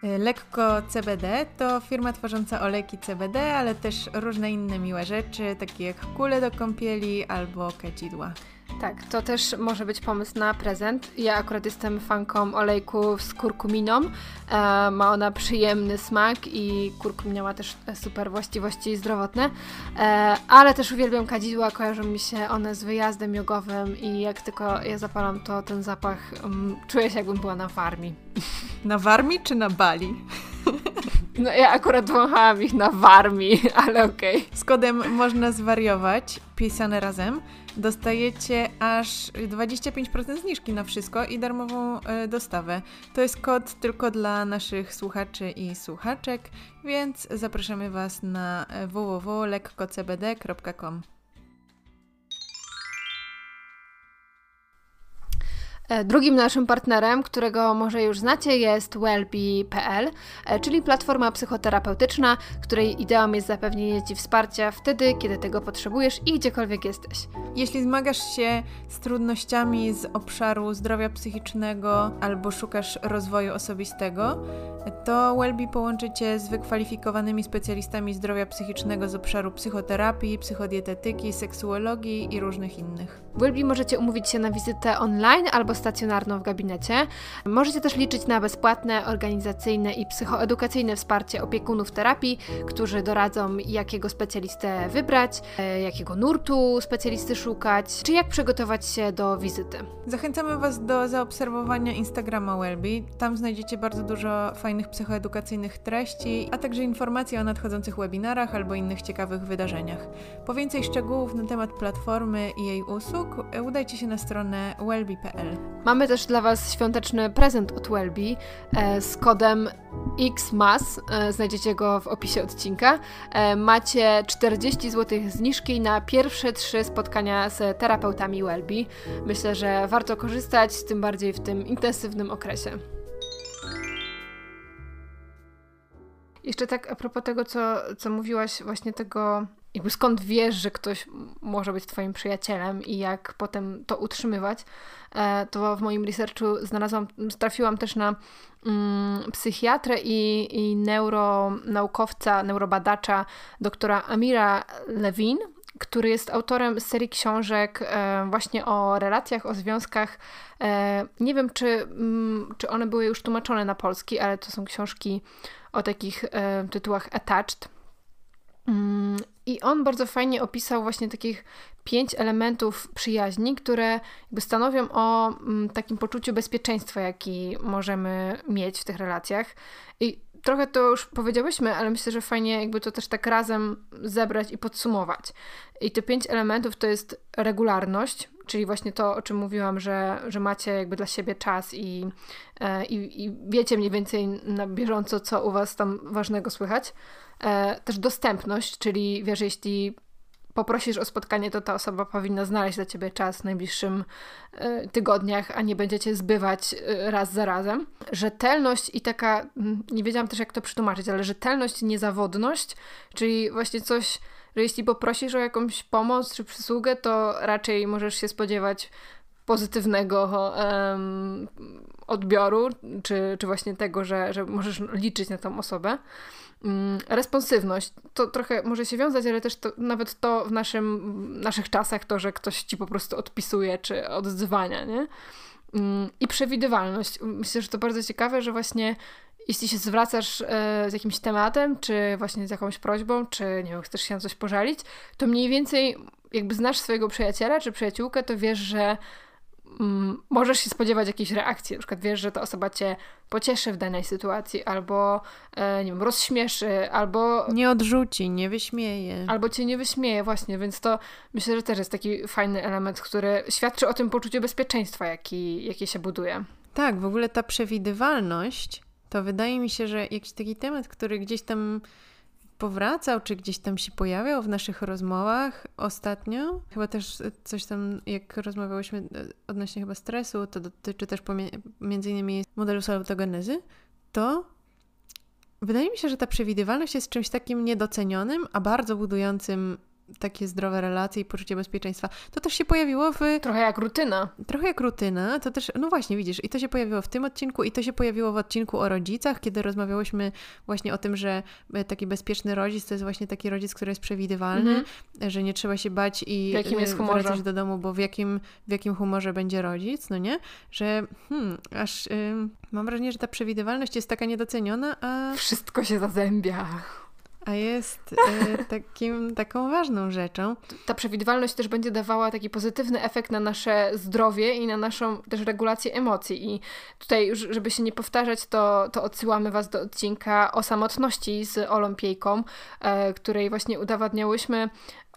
[SPEAKER 1] Lekko CBD to firma tworząca olejki CBD, ale też różne inne miłe rzeczy, takie jak kule do kąpieli albo kadzidła.
[SPEAKER 2] Tak, to też może być pomysł na prezent. Ja akurat jestem fanką olejków z kurkuminą. E, ma ona przyjemny smak i kurkumina ma też super właściwości zdrowotne. E, ale też uwielbiam kadzidła, kojarzą mi się one z wyjazdem jogowym i jak tylko je zapalam, to ten zapach um, czuję się jakbym była na Warmii.
[SPEAKER 1] Na Warmii czy na Bali?
[SPEAKER 2] No ja akurat wąchałam ich na Warmii, ale okej. Okay.
[SPEAKER 1] Z kodem można zwariować, pisane razem dostajecie aż 25% zniżki na wszystko i darmową e, dostawę. To jest kod tylko dla naszych słuchaczy i słuchaczek, więc zapraszamy Was na www.lekkocbd.com.
[SPEAKER 2] drugim naszym partnerem, którego może już znacie, jest wellbe.pl, e, czyli platforma psychoterapeutyczna, której ideą jest zapewnienie Ci wsparcia wtedy, kiedy tego potrzebujesz i gdziekolwiek jesteś.
[SPEAKER 1] Jeśli zmagasz się z trudnościami z obszaru zdrowia psychicznego albo szukasz rozwoju osobistego, to Wellbe połączy Cię z wykwalifikowanymi specjalistami zdrowia psychicznego z obszaru psychoterapii, psychodietetyki, seksuologii i różnych innych.
[SPEAKER 2] W Wellbe możecie umówić się na wizytę online albo stacjonarną w gabinecie. Możecie też liczyć na bezpłatne, organizacyjne i psychoedukacyjne wsparcie opiekunów terapii, którzy doradzą, jakiego specjalistę wybrać, e, jakiego nurtu specjalisty szukać, czy jak przygotować się do wizyty.
[SPEAKER 1] Zachęcamy Was do zaobserwowania Instagrama Wellbe. Tam znajdziecie bardzo dużo fajnych psychoedukacyjnych treści, a także informacje o nadchodzących webinarach albo innych ciekawych wydarzeniach. Po więcej szczegółów na temat platformy i jej usług udajcie się na stronę wellbe.pl.
[SPEAKER 2] Mamy też dla Was świąteczny prezent od Wellbe e, z kodem XMAS. E, znajdziecie go w opisie odcinka. E, macie 40 zł zniżki na pierwsze trzy spotkania z terapeutami Wellbe. Myślę, że warto korzystać, tym bardziej w tym intensywnym okresie. Jeszcze tak a propos tego, co, co mówiłaś, właśnie tego, jakby skąd wiesz, że ktoś może być Twoim przyjacielem i jak potem to utrzymywać, e, to w moim researchu znalazłam, trafiłam też na mm, psychiatrę i, i neuronaukowca, neurobadacza, doktora Amira Levin, który jest autorem serii książek e, właśnie o relacjach, o związkach. E, nie wiem, czy, mm, czy one były już tłumaczone na polski, ale to są książki o takich e, tytułach attached. Mm, I on bardzo fajnie opisał właśnie takich pięć elementów przyjaźni, które jakby stanowią o mm, takim poczuciu bezpieczeństwa, jaki możemy mieć w tych relacjach. I trochę to już powiedziałyśmy, ale myślę, że fajnie jakby to też tak razem zebrać i podsumować. I te pięć elementów to jest regularność, czyli właśnie to, o czym mówiłam, że, że macie jakby dla siebie czas i, e, i, i wiecie mniej więcej na bieżąco, co u Was tam ważnego słychać. E, też dostępność, czyli wiesz, jeśli poprosisz o spotkanie, to ta osoba powinna znaleźć dla ciebie czas w najbliższym y, tygodniach, a nie będziecie zbywać y, raz za razem. Rzetelność i taka, mm, nie wiedziałam też jak to przetłumaczyć, ale rzetelność i niezawodność, czyli właśnie coś, że jeśli poprosisz o jakąś pomoc czy przysługę, to raczej możesz się spodziewać pozytywnego um, odbioru, czy, czy właśnie tego, że, że możesz liczyć na tą osobę. Mm, responsywność. To trochę może się wiązać, ale też to, nawet to w naszym, naszych czasach, to, że ktoś ci po prostu odpisuje czy odzywania, nie? Mm, I przewidywalność. Myślę, że to bardzo ciekawe, że właśnie jeśli się zwracasz e, z jakimś tematem, czy właśnie z jakąś prośbą, czy nie wiem, chcesz się na coś pożalić, to mniej więcej jakby znasz swojego przyjaciela czy przyjaciółkę, to wiesz, że mm, możesz się spodziewać jakiejś reakcji. Na przykład wiesz, że ta osoba cię pocieszy w danej sytuacji, albo e, nie wiem, rozśmieszy, albo.
[SPEAKER 1] Nie odrzuci, nie wyśmieje.
[SPEAKER 2] Albo cię nie wyśmieje, właśnie, więc to myślę, że też jest taki fajny element, który świadczy o tym poczuciu bezpieczeństwa, jaki, jakie się buduje.
[SPEAKER 1] Tak, w ogóle ta przewidywalność to wydaje mi się, że jakiś taki temat, który gdzieś tam powracał, czy gdzieś tam się pojawiał w naszych rozmowach ostatnio. Chyba też coś tam, jak rozmawiałyśmy e, odnośnie chyba stresu, to dotyczy też między innymi modelu salutogenezy, to wydaje mi się, że ta przewidywalność jest czymś takim niedocenionym, a bardzo budującym takie zdrowe relacje i poczucie bezpieczeństwa. To też się pojawiło w...
[SPEAKER 2] Trochę jak rutyna.
[SPEAKER 1] Trochę jak rutyna, to też, no właśnie, widzisz, i to się pojawiło w tym odcinku i to się pojawiło w odcinku o rodzicach, kiedy rozmawiałyśmy właśnie o tym, że e, taki bezpieczny rodzic to jest właśnie taki rodzic, który jest przewidywalny, -hmm. że nie trzeba się bać i
[SPEAKER 2] w jakim jest humorze.
[SPEAKER 1] wracać do domu, bo w jakim, w jakim humorze będzie rodzic, no nie? Że hmm, aż mam wrażenie, że ta przewidywalność jest taka niedoceniona, a...
[SPEAKER 2] Wszystko się zazębia.
[SPEAKER 1] A jest e, takim, taką ważną rzeczą.
[SPEAKER 2] Ta przewidywalność też będzie dawała taki pozytywny efekt na nasze zdrowie i na naszą też regulację emocji. I tutaj już, żeby się nie powtarzać, to, to odsyłamy Was do odcinka o samotności z Olimpijką, e, której właśnie udowadniałyśmy,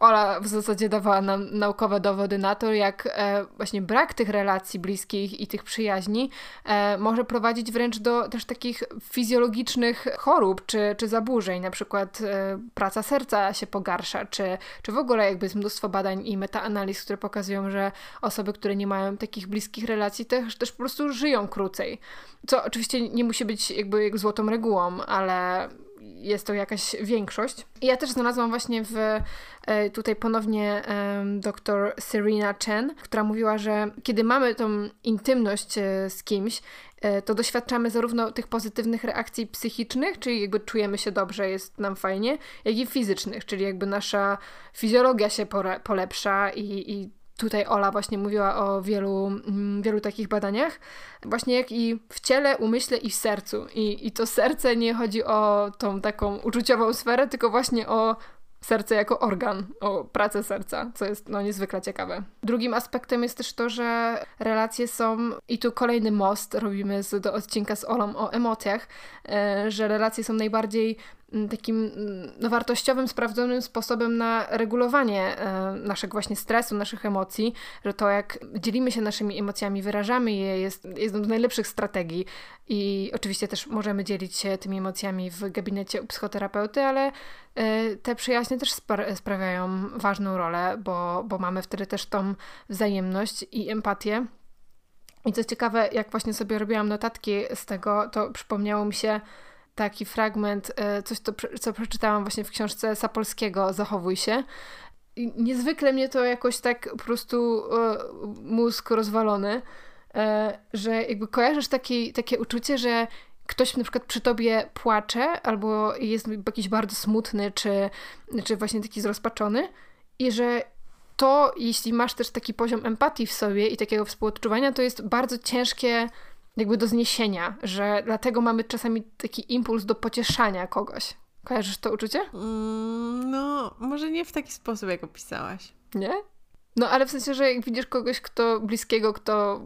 [SPEAKER 2] Ola w zasadzie dawała nam naukowe dowody na to, jak e, właśnie brak tych relacji bliskich i tych przyjaźni e, może prowadzić wręcz do też takich fizjologicznych chorób czy, czy zaburzeń, na przykład e, praca serca się pogarsza, czy, czy w ogóle jakby jest mnóstwo badań i metaanaliz, które pokazują, że osoby, które nie mają takich bliskich relacji też, też po prostu żyją krócej. Co oczywiście nie musi być jakby jak złotą regułą, ale jest to jakaś większość. I ja też znalazłam właśnie w e, tutaj ponownie dr Serena Chen, która mówiła, że kiedy mamy tą intymność e, z kimś, e, to doświadczamy zarówno tych pozytywnych reakcji psychicznych, czyli jakby czujemy się dobrze, jest nam fajnie, jak i fizycznych, czyli jakby nasza fizjologia się polepsza i, i Tutaj Ola właśnie mówiła o wielu, mm, wielu takich badaniach, właśnie jak i w ciele, umyśle i w sercu. I, I to serce nie chodzi o tą taką uczuciową sferę, tylko właśnie o serce jako organ, o pracę serca, co jest no, niezwykle ciekawe. Drugim aspektem jest też to, że relacje są, i tu kolejny most robimy z, do odcinka z Olą o emocjach, e, że relacje są najbardziej takim mm, no, wartościowym, sprawdzonym sposobem na regulowanie e, naszego właśnie stresu, naszych emocji, że to jak dzielimy się naszymi emocjami, wyrażamy je, jest jedną z najlepszych strategii i oczywiście też możemy dzielić się tymi emocjami w gabinecie u psychoterapeuty, ale e, te przyjaźnie też sprawiają ważną rolę, bo, bo mamy wtedy też tą wzajemność i empatię. I co ciekawe, jak właśnie sobie robiłam notatki z tego, to przypomniało mi się, taki fragment, e, coś, to, co przeczytałam właśnie w książce Sapolskiego, Zachowuj się. I niezwykle mnie to jakoś tak po prostu e, mózg rozwalony, e, że jakby kojarzysz taki, takie uczucie, że ktoś na przykład przy tobie płacze albo jest jakiś bardzo smutny, czy, czy właśnie taki zrozpaczony i że to, jeśli masz też taki poziom empatii w sobie i takiego współodczuwania, to jest bardzo ciężkie jakby do zniesienia, że dlatego mamy czasami taki impuls do pocieszania kogoś. Kojarzysz to uczucie?
[SPEAKER 1] Mm, no, może nie w taki sposób, jak opisałaś.
[SPEAKER 2] Nie? No, ale w sensie, że jak widzisz kogoś, kto bliskiego, kto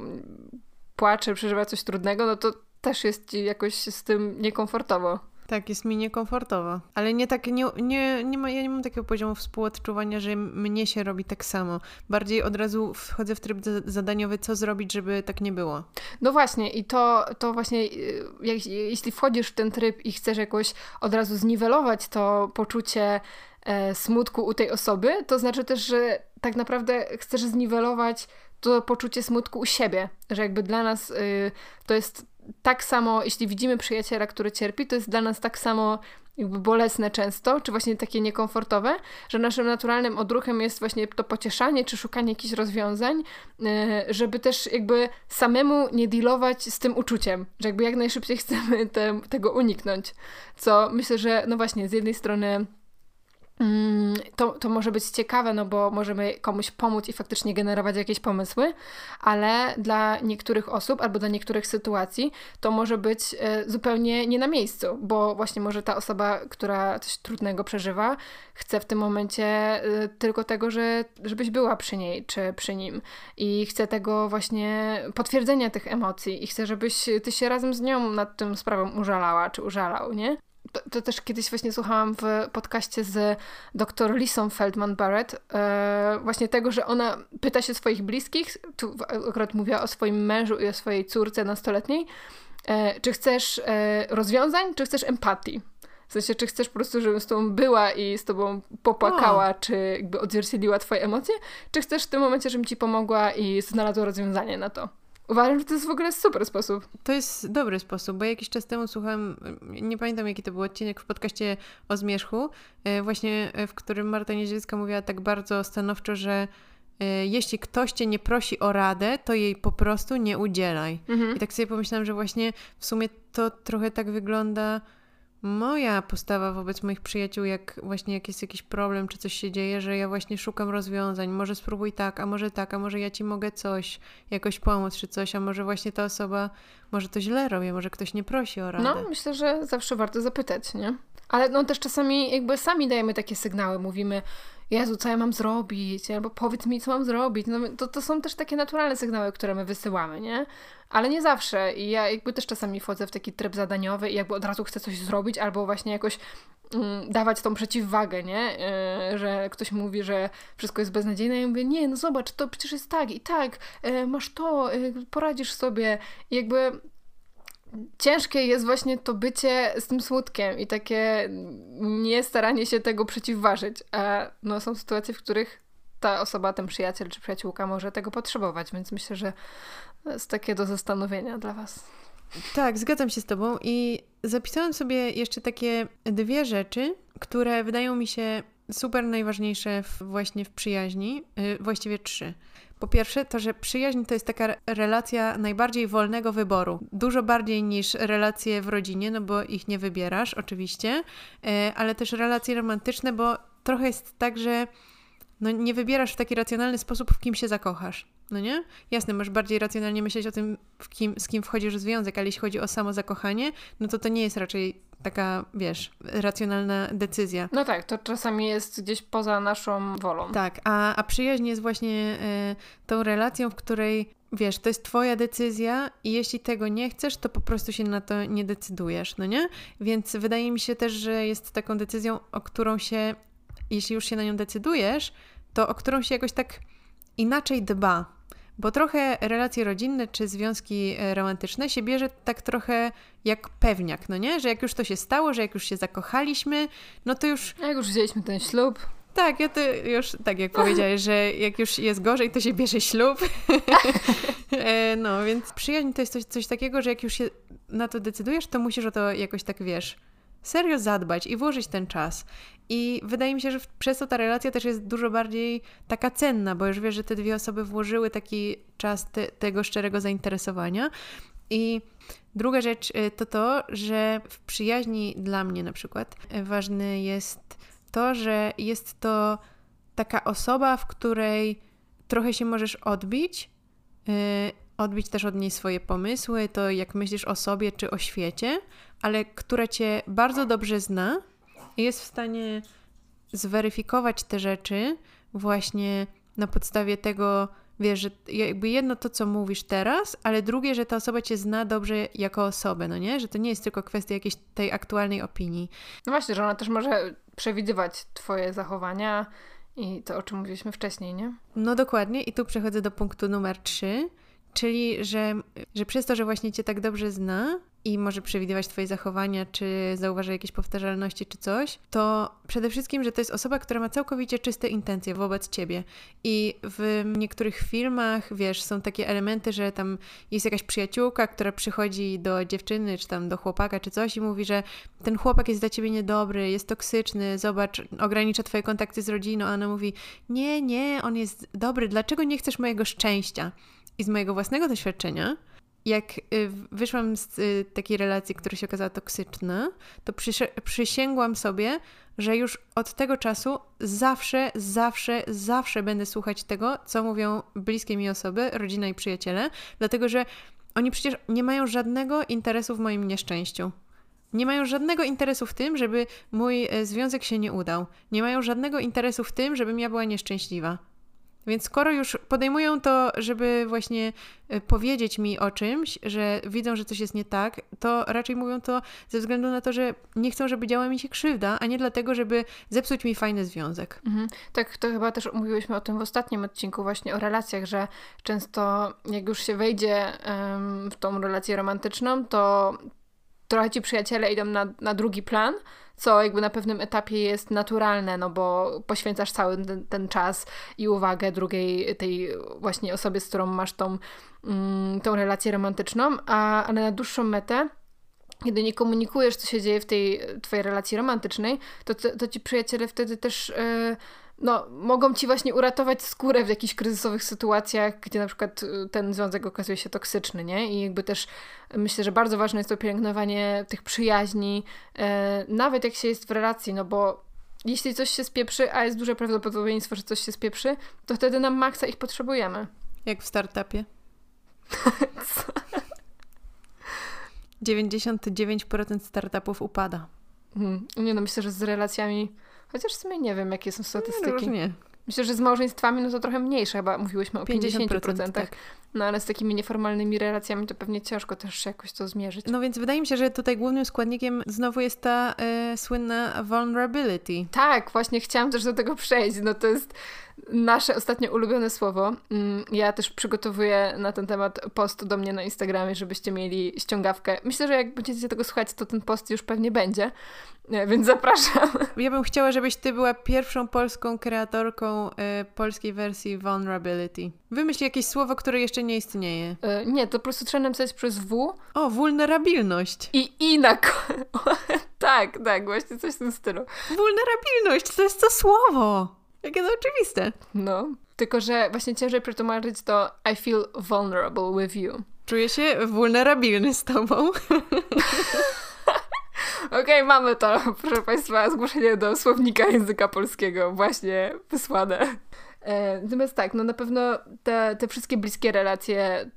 [SPEAKER 2] płacze, przeżywa coś trudnego, no to też jest ci jakoś z tym niekomfortowo.
[SPEAKER 1] Tak, jest mi niekomfortowo. Ale nie tak, nie, nie, nie ma, ja nie mam takiego poziomu współodczuwania, że mnie się robi tak samo. Bardziej od razu wchodzę w tryb zadaniowy, co zrobić, żeby tak nie było.
[SPEAKER 2] No właśnie i to, to właśnie, y, jak, jeśli wchodzisz w ten tryb i chcesz jakoś od razu zniwelować to poczucie e, smutku u tej osoby, to znaczy też, że tak naprawdę chcesz zniwelować to poczucie smutku u siebie, że jakby dla nas y, to jest tak samo, jeśli widzimy przyjaciela, który cierpi, to jest dla nas tak samo jakby bolesne często, czy właśnie takie niekomfortowe, że naszym naturalnym odruchem jest właśnie to pocieszanie, czy szukanie jakichś rozwiązań, e, żeby też jakby samemu nie dealować z tym uczuciem, że jakby jak najszybciej chcemy te, tego uniknąć, co myślę, że no właśnie z jednej strony to, to może być ciekawe, no bo możemy komuś pomóc i faktycznie generować jakieś pomysły, ale dla niektórych osób albo dla niektórych sytuacji to może być e, zupełnie nie na miejscu, bo właśnie może ta osoba, która coś trudnego przeżywa, chce w tym momencie e, tylko tego, że, żebyś była przy niej czy przy nim i chce tego właśnie potwierdzenia tych emocji i chce, żebyś ty się razem z nią nad tym sprawą użalała czy użalał, nie? To, to, też kiedyś właśnie słuchałam w podcaście z dr Lisą Feldman Barrett, e, właśnie tego, że ona pyta się swoich bliskich, tu akurat mówiła o swoim mężu i o swojej córce nastoletniej, e, czy chcesz e, rozwiązań, czy chcesz empatii? W sensie, czy chcesz po prostu, żebym z tobą była i z tobą popłakała, o. czy jakby odzwierciedliła twoje emocje, czy chcesz w tym momencie, żebym ci pomogła i znalazła rozwiązanie na to? Uważam, że to jest w ogóle super sposób.
[SPEAKER 1] To jest dobry sposób, bo jakiś czas temu słuchałam, nie pamiętam jaki to był odcinek w podcaście o zmierzchu, e, właśnie e, w którym Marta Niedzielska mówiła tak bardzo stanowczo, że e, jeśli ktoś cię nie prosi o radę, to jej po prostu nie udzielaj. Mhm. I tak sobie pomyślałam, że właśnie w sumie to trochę tak wygląda moja postawa wobec moich przyjaciół, jak właśnie jak jest jakiś problem, czy coś się dzieje, że ja właśnie szukam rozwiązań. Może spróbuj tak, a może tak, a może ja ci mogę coś, jakoś pomóc, czy coś, a może właśnie ta osoba, może to źle robię, może ktoś nie prosi o radę.
[SPEAKER 2] No, myślę, że zawsze warto zapytać, nie? Ale no też czasami jakby sami dajemy takie sygnały, mówimy, Jezu, co ja mam zrobić? Albo powiedz mi, co mam zrobić. No, to, to są też takie naturalne sygnały, które my wysyłamy, nie? Ale nie zawsze. I ja jakby też czasami wchodzę w taki tryb zadaniowy i jakby od razu chcę coś zrobić, albo właśnie jakoś mm, dawać tą przeciwwagę, nie? Yy, że ktoś mówi, że wszystko jest beznadziejne i ja mówię, nie, no zobacz, to przecież jest tak i tak, yy, masz to, yy, poradzisz sobie. I jakby ciężkie jest właśnie to bycie z tym smutkiem i takie nie staranie się tego przeciwważyć. A no, są sytuacje, w których ta osoba, ten przyjaciel czy przyjaciółka może tego potrzebować, więc myślę, że jest takie do zastanowienia dla Was.
[SPEAKER 1] Tak, zgadzam się z Tobą i zapisałam sobie jeszcze takie dwie rzeczy, które wydają mi się super najważniejsze w, właśnie w przyjaźni, yy, właściwie trzy. Po pierwsze, to, że przyjaźń to jest taka relacja najbardziej wolnego wyboru. Dużo bardziej niż relacje w rodzinie, no bo ich nie wybierasz, oczywiście, e, ale też relacje romantyczne, bo trochę jest tak, że no nie wybierasz w taki racjonalny sposób, w kim się zakochasz. No nie? Jasne, możesz bardziej racjonalnie myśleć o tym, kim, z kim wchodzisz w związek, ale jeśli chodzi o samo zakochanie, no to to nie jest raczej taka, wiesz, racjonalna decyzja.
[SPEAKER 2] No tak, to czasami jest gdzieś poza naszą wolą.
[SPEAKER 1] Tak, a, a przyjaźń jest właśnie y, tą relacją, w której wiesz, to jest twoja decyzja i jeśli tego nie chcesz, to po prostu się na to nie decydujesz, no nie? Więc wydaje mi się też, że jest taką decyzją, o którą się, jeśli już się na nią decydujesz, to o którą się jakoś tak inaczej dba. Bo trochę relacje rodzinne czy związki e, romantyczne się bierze tak trochę jak pewniak, no nie? Że jak już to się stało, że jak już się zakochaliśmy, no to już...
[SPEAKER 2] Jak już wzięliśmy ten ślub.
[SPEAKER 1] Tak, ja to już, tak jak powiedziałeś, że jak już jest gorzej, to się bierze ślub. E, no, więc przyjaźń to jest coś, coś takiego, że jak już się na to decydujesz, to musisz o to jakoś tak, wiesz, serio zadbać i włożyć ten czas. I wydaje mi się, że przez to ta relacja też jest dużo bardziej taka cenna, bo już wiesz, że te dwie osoby włożyły taki czas te, tego szczerego zainteresowania. I druga rzecz y, to to, że w przyjaźni dla mnie na przykład y, ważne jest to, że jest to taka osoba, w której trochę się możesz odbić, y, odbić też od niej swoje pomysły, to jak myślisz o sobie czy o świecie, ale która cię bardzo dobrze zna jest w stanie zweryfikować te rzeczy właśnie na podstawie tego, wiesz, że jakby jedno to, co mówisz teraz, ale drugie, że ta osoba cię zna dobrze jako osobę, no nie? Że to nie jest tylko kwestia jakiejś tej aktualnej opinii.
[SPEAKER 2] No właśnie, że ona też może przewidywać twoje zachowania i to, o czym mówiliśmy wcześniej, nie?
[SPEAKER 1] No dokładnie i tu przechodzę do punktu numer trzy, czyli że, że przez to, że właśnie cię tak dobrze zna, i może przewidywać Twoje zachowania, czy zauważa jakieś powtarzalności, czy coś, to przede wszystkim, że to jest osoba, która ma całkowicie czyste intencje wobec Ciebie. I w niektórych filmach, wiesz, są takie elementy, że tam jest jakaś przyjaciółka, która przychodzi do dziewczyny, czy tam do chłopaka, czy coś i mówi, że ten chłopak jest dla Ciebie niedobry, jest toksyczny, zobacz, ogranicza Twoje kontakty z rodziną, a ona mówi, nie, nie, on jest dobry, dlaczego nie chcesz mojego szczęścia? I z mojego własnego doświadczenia, jak y, wyszłam z y, takiej relacji, która się okazała toksyczna, to przysięgłam sobie, że już od tego czasu zawsze, zawsze, zawsze będę słuchać tego, co mówią bliskie mi osoby, rodzina i przyjaciele, dlatego że oni przecież nie mają żadnego interesu w moim nieszczęściu. Nie mają żadnego interesu w tym, żeby mój e, związek się nie udał. Nie mają żadnego interesu w tym, żebym ja była nieszczęśliwa. Więc skoro już podejmują to, żeby właśnie e, powiedzieć mi o czymś, że widzą, że coś jest nie tak, to raczej mówią to ze względu na to, że nie chcą, żeby działa mi się krzywda, a nie dlatego, żeby zepsuć mi fajny związek.
[SPEAKER 2] Mhm. Tak, to chyba też mówiłyśmy o tym w ostatnim odcinku właśnie o relacjach, że często jak już się wejdzie w tą relację romantyczną, to trochę ci przyjaciele idą na, na drugi plan, co jakby na pewnym etapie jest naturalne, no bo poświęcasz cały ten, ten czas i uwagę drugiej, tej właśnie osobie, z którą masz tą, mm, tą relację romantyczną, a, ale na dłuższą metę kiedy nie komunikujesz, co się dzieje w tej twojej relacji romantycznej, to, to, to ci przyjaciele wtedy też yy, no, mogą ci właśnie uratować skórę w jakichś kryzysowych sytuacjach, gdzie na przykład y, ten związek okazuje się toksyczny, nie? I jakby też myślę, że bardzo ważne jest to pielęgnowanie tych przyjaźni, e, nawet jak się jest w relacji, no bo jeśli coś się spieprzy, a jest duże prawdopodobieństwo, że coś się spieprzy, to wtedy nam maksa ich potrzebujemy.
[SPEAKER 1] Jak w startupie. 99% startupów upada.
[SPEAKER 2] Hmm. Nie no, myślę, że z relacjami Chociaż w sumie nie wiem, jakie są statystyki.
[SPEAKER 1] Nie,
[SPEAKER 2] Myślę, że z małżeństwami no to trochę mniejsze, chyba mówiłyśmy o 50%. 50% tak. No ale z takimi nieformalnymi relacjami to pewnie ciężko też jakoś to zmierzyć.
[SPEAKER 1] No więc wydaje mi się, że tutaj głównym składnikiem znowu jest ta y, słynna vulnerability.
[SPEAKER 2] Tak, właśnie chciałam też do tego przejść. No to jest nasze ostatnio ulubione słowo. Mm, ja też przygotowuję na ten temat post do mnie na Instagramie, żebyście mieli ściągawkę. Myślę, że jak będziecie tego słuchać, to ten post już pewnie będzie, więc zapraszam.
[SPEAKER 1] Ja bym chciała, żebyś ty była pierwszą polską kreatorką y, polskiej wersji vulnerability. Wymyśl jakieś słowo, które jeszcze nie istnieje.
[SPEAKER 2] Y, nie, to po prostu trzeba napisać przez W.
[SPEAKER 1] O, vulnerabilność.
[SPEAKER 2] I i na Tak, tak, właśnie coś w tym stylu.
[SPEAKER 1] Vulnerabilność, to jest to słowo. Jakie to oczywiste.
[SPEAKER 2] No. Tylko, że właśnie ciężej przetłumaczyć to I feel vulnerable with you.
[SPEAKER 1] Czuję się vulnerabilny z tobą.
[SPEAKER 2] Okej, okay, mamy to, proszę Państwa, zgłoszenie do słownika języka polskiego właśnie wysłane. E, natomiast tak, no na pewno te, te wszystkie bliskie relacje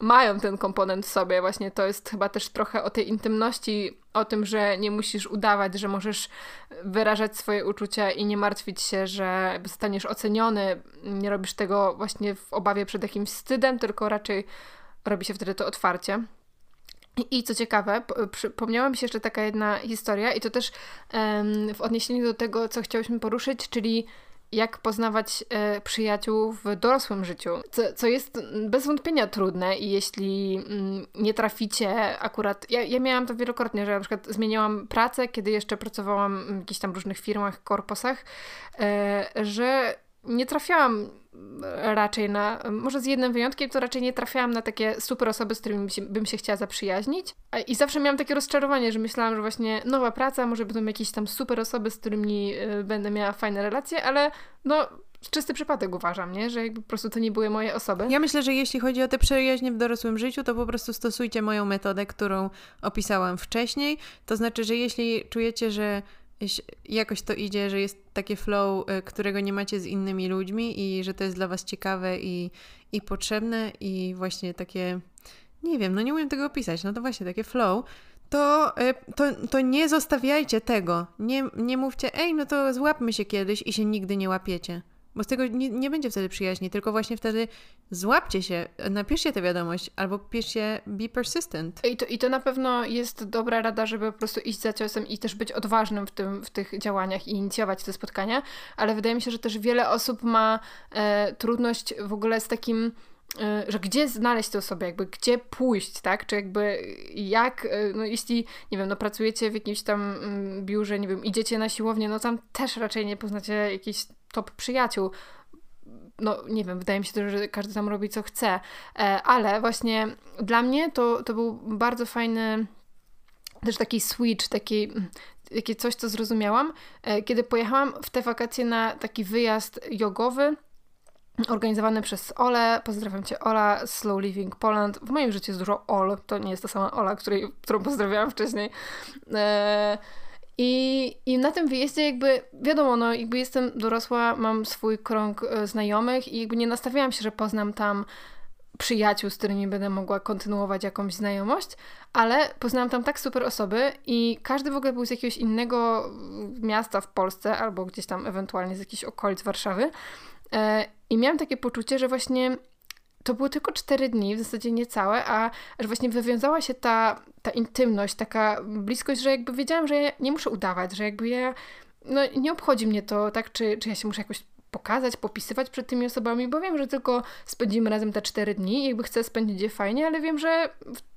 [SPEAKER 2] mają ten komponent w sobie. Właśnie to jest chyba też trochę o tej intymności, o tym, że nie musisz udawać, że możesz wyrażać swoje uczucia i nie martwić się, że zostaniesz oceniony. Nie robisz tego właśnie w obawie przed jakimś wstydem, tylko raczej robi się wtedy to otwarcie. I co ciekawe, przypomniała mi się jeszcze taka jedna historia, i to też um, w odniesieniu do tego, co chciałyśmy poruszyć, czyli jak poznawać e, przyjaciół w dorosłym życiu, co, co jest bez wątpienia trudne i jeśli mm, nie traficie akurat, ja, ja miałam to wielokrotnie, że na przykład zmieniałam pracę, kiedy jeszcze pracowałam w jakichś tam różnych firmach, korposach, e, że nie trafiałam raczej na, może z jednym wyjątkiem, to raczej nie trafiałam na takie super osoby, z którymi bym się chciała zaprzyjaźnić. I zawsze miałam takie rozczarowanie, że myślałam, że właśnie nowa praca, może będą jakieś tam super osoby, z którymi y, będę miała fajne relacje, ale no czysty przypadek uważam, nie? Że jakby po prostu to nie były moje osoby.
[SPEAKER 1] Ja myślę, że jeśli chodzi o te przyjaźnie w dorosłym życiu, to po prostu stosujcie moją metodę, którą opisałam wcześniej. To znaczy, że jeśli czujecie, że jakoś to idzie, że jest takie flow, y, którego nie macie z innymi ludźmi i że to jest dla was ciekawe i, i potrzebne i właśnie takie, nie wiem, no nie umiem tego opisać, no to właśnie takie flow, to, y, to, to nie zostawiajcie tego. Nie, nie mówcie, ej, no to złapmy się kiedyś i się nigdy nie łapiecie. Bo z tego nie, nie będzie wtedy przyjaźni, tylko właśnie wtedy złapcie się, napiszcie tę wiadomość, albo piszcie be persistent.
[SPEAKER 2] I to, I to na pewno jest dobra rada, żeby po prostu iść za ciosem i też być odważnym w, tym, w tych działaniach i inicjować te spotkania, ale wydaje mi się, że też wiele osób ma e, trudność w ogóle z takim że gdzie znaleźć tę osobę, jakby gdzie pójść, tak? Czy jakby jak, e, no jeśli, nie wiem, no pracujecie w jakimś tam mm, biurze, nie wiem, idziecie na siłownię, no tam też raczej nie poznacie jakiejś top przyjaciół. No, nie wiem, wydaje mi się, że każdy tam robi co chce, e, ale właśnie dla mnie to, to był bardzo fajny też taki switch, taki, takie coś, co zrozumiałam, e, kiedy pojechałam w te wakacje na taki wyjazd jogowy organizowany przez Ole. Pozdrawiam Cię, Ola, Slow Living Poland. W moim życiu jest dużo Ol, to nie jest ta sama Ola, której, którą pozdrawiałam wcześniej. E, i, I na tym wyjeździe jakby, wiadomo, no jakby jestem dorosła, mam swój krąg e, znajomych i jakby nie nastawiałam się, że poznam tam przyjaciół, z którymi będę mogła kontynuować jakąś znajomość, ale poznałam tam tak super osoby i każdy w ogóle był z jakiegoś innego miasta w Polsce albo gdzieś tam ewentualnie z jakichś okolic Warszawy. I miałam takie poczucie, że właśnie to było tylko cztery dni, w zasadzie niecałe, a że właśnie wywiązała się ta, ta intymność, taka bliskość, że jakby wiedziałam, że ja nie muszę udawać, że jakby ja, no nie obchodzi mnie to, tak, czy, czy ja się muszę jakoś pokazać, popisywać przed tymi osobami, bo wiem, że tylko spędzimy razem te cztery dni i jakby chcę spędzić je fajnie, ale wiem, że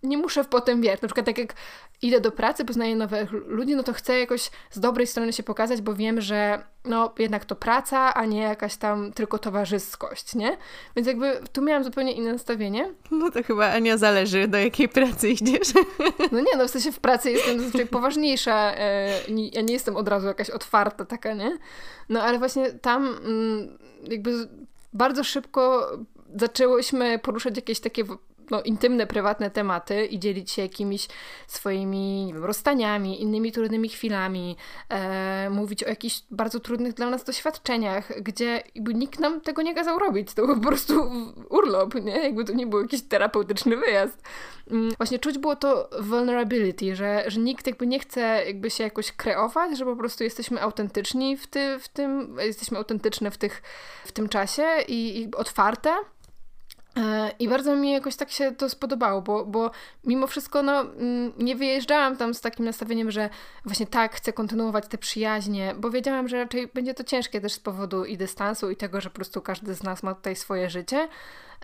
[SPEAKER 2] nie muszę potem, wiesz, na przykład tak jak idę do pracy, poznaję nowych ludzi, no to chcę jakoś z dobrej strony się pokazać, bo wiem, że no jednak to praca, a nie jakaś tam tylko towarzyskość, nie? Więc jakby tu miałam zupełnie inne nastawienie.
[SPEAKER 1] No to chyba Ania zależy, do jakiej pracy idziesz.
[SPEAKER 2] No nie, no w sensie w pracy jestem zazwyczaj poważniejsza, e, ja nie jestem od razu jakaś otwarta taka, nie? No ale właśnie tam mm, jakby bardzo szybko zaczęłyśmy poruszać jakieś takie no, intymne, prywatne tematy i dzielić się jakimiś swoimi nie wiem, rozstaniami, innymi trudnymi chwilami, e, mówić o jakichś bardzo trudnych dla nas doświadczeniach, gdzie jakby nikt nam tego nie kazał robić. To był po prostu urlop, nie? Jakby to nie był jakiś terapeutyczny wyjazd. Mm, właśnie czuć było to vulnerability, że, że nikt jakby nie chce jakby się jakoś kreować, że po prostu jesteśmy autentyczni w, ty, w tym, jesteśmy autentyczne w, tych, w tym czasie i, i otwarte. E, I bardzo mi jakoś tak się to spodobało, bo, bo mimo wszystko no, mm, nie wyjeżdżałam tam z takim nastawieniem, że właśnie tak, chcę kontynuować te przyjaźnie, bo wiedziałam, że raczej będzie to ciężkie też z powodu i dystansu, i tego, że po prostu każdy z nas ma tutaj swoje życie.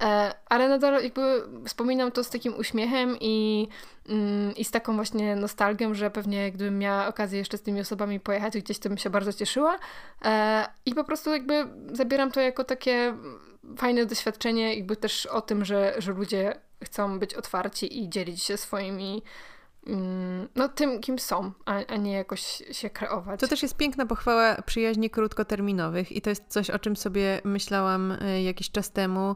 [SPEAKER 2] E, ale nadal jakby wspominam to z takim uśmiechem i, mm, i z taką właśnie nostalgią, że pewnie gdybym miała okazję jeszcze z tymi osobami pojechać gdzieś, to bym się bardzo cieszyła. E, I po prostu jakby zabieram to jako takie fajne doświadczenie, jakby też o tym, że, że ludzie chcą być otwarci i dzielić się swoimi mm, no tym, kim są, a, a nie jakoś się kreować.
[SPEAKER 1] To też jest piękna pochwała przyjaźni krótkoterminowych i to jest coś, o czym sobie myślałam e, jakiś czas temu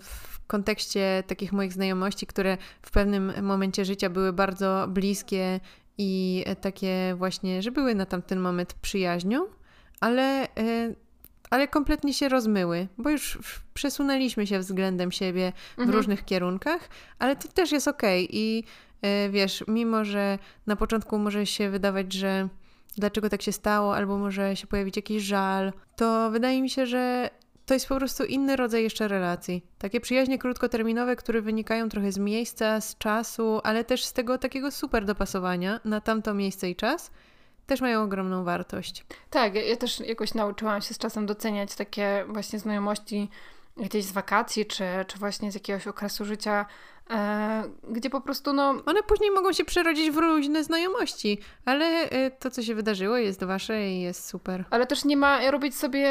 [SPEAKER 1] w kontekście takich moich znajomości, które w pewnym momencie życia były bardzo bliskie i takie właśnie, że były na tamten moment przyjaźnią, ale e, ale kompletnie się rozmyły, bo już przesunęliśmy się względem siebie w mhm. różnych kierunkach, ale to też jest okej. Okay. I yy, wiesz, mimo że na początku może się wydawać, że dlaczego tak się stało, albo może się pojawić jakiś żal, to wydaje mi się, że to jest po prostu inny rodzaj jeszcze relacji. Takie przyjaźnie krótkoterminowe, które wynikają trochę z miejsca, z czasu, ale też z tego takiego super dopasowania na tamto miejsce i czas też mają ogromną wartość.
[SPEAKER 2] Tak, ja, też jakoś nauczyłam się z czasem doceniać takie właśnie znajomości gdzieś z wakacji, czy, czy właśnie z jakiegoś okresu życia, e, gdzie po prostu no...
[SPEAKER 1] One później mogą się przerodzić w różne znajomości, ale e, to, co się wydarzyło jest wasze i jest super.
[SPEAKER 2] Ale też nie ma robić sobie,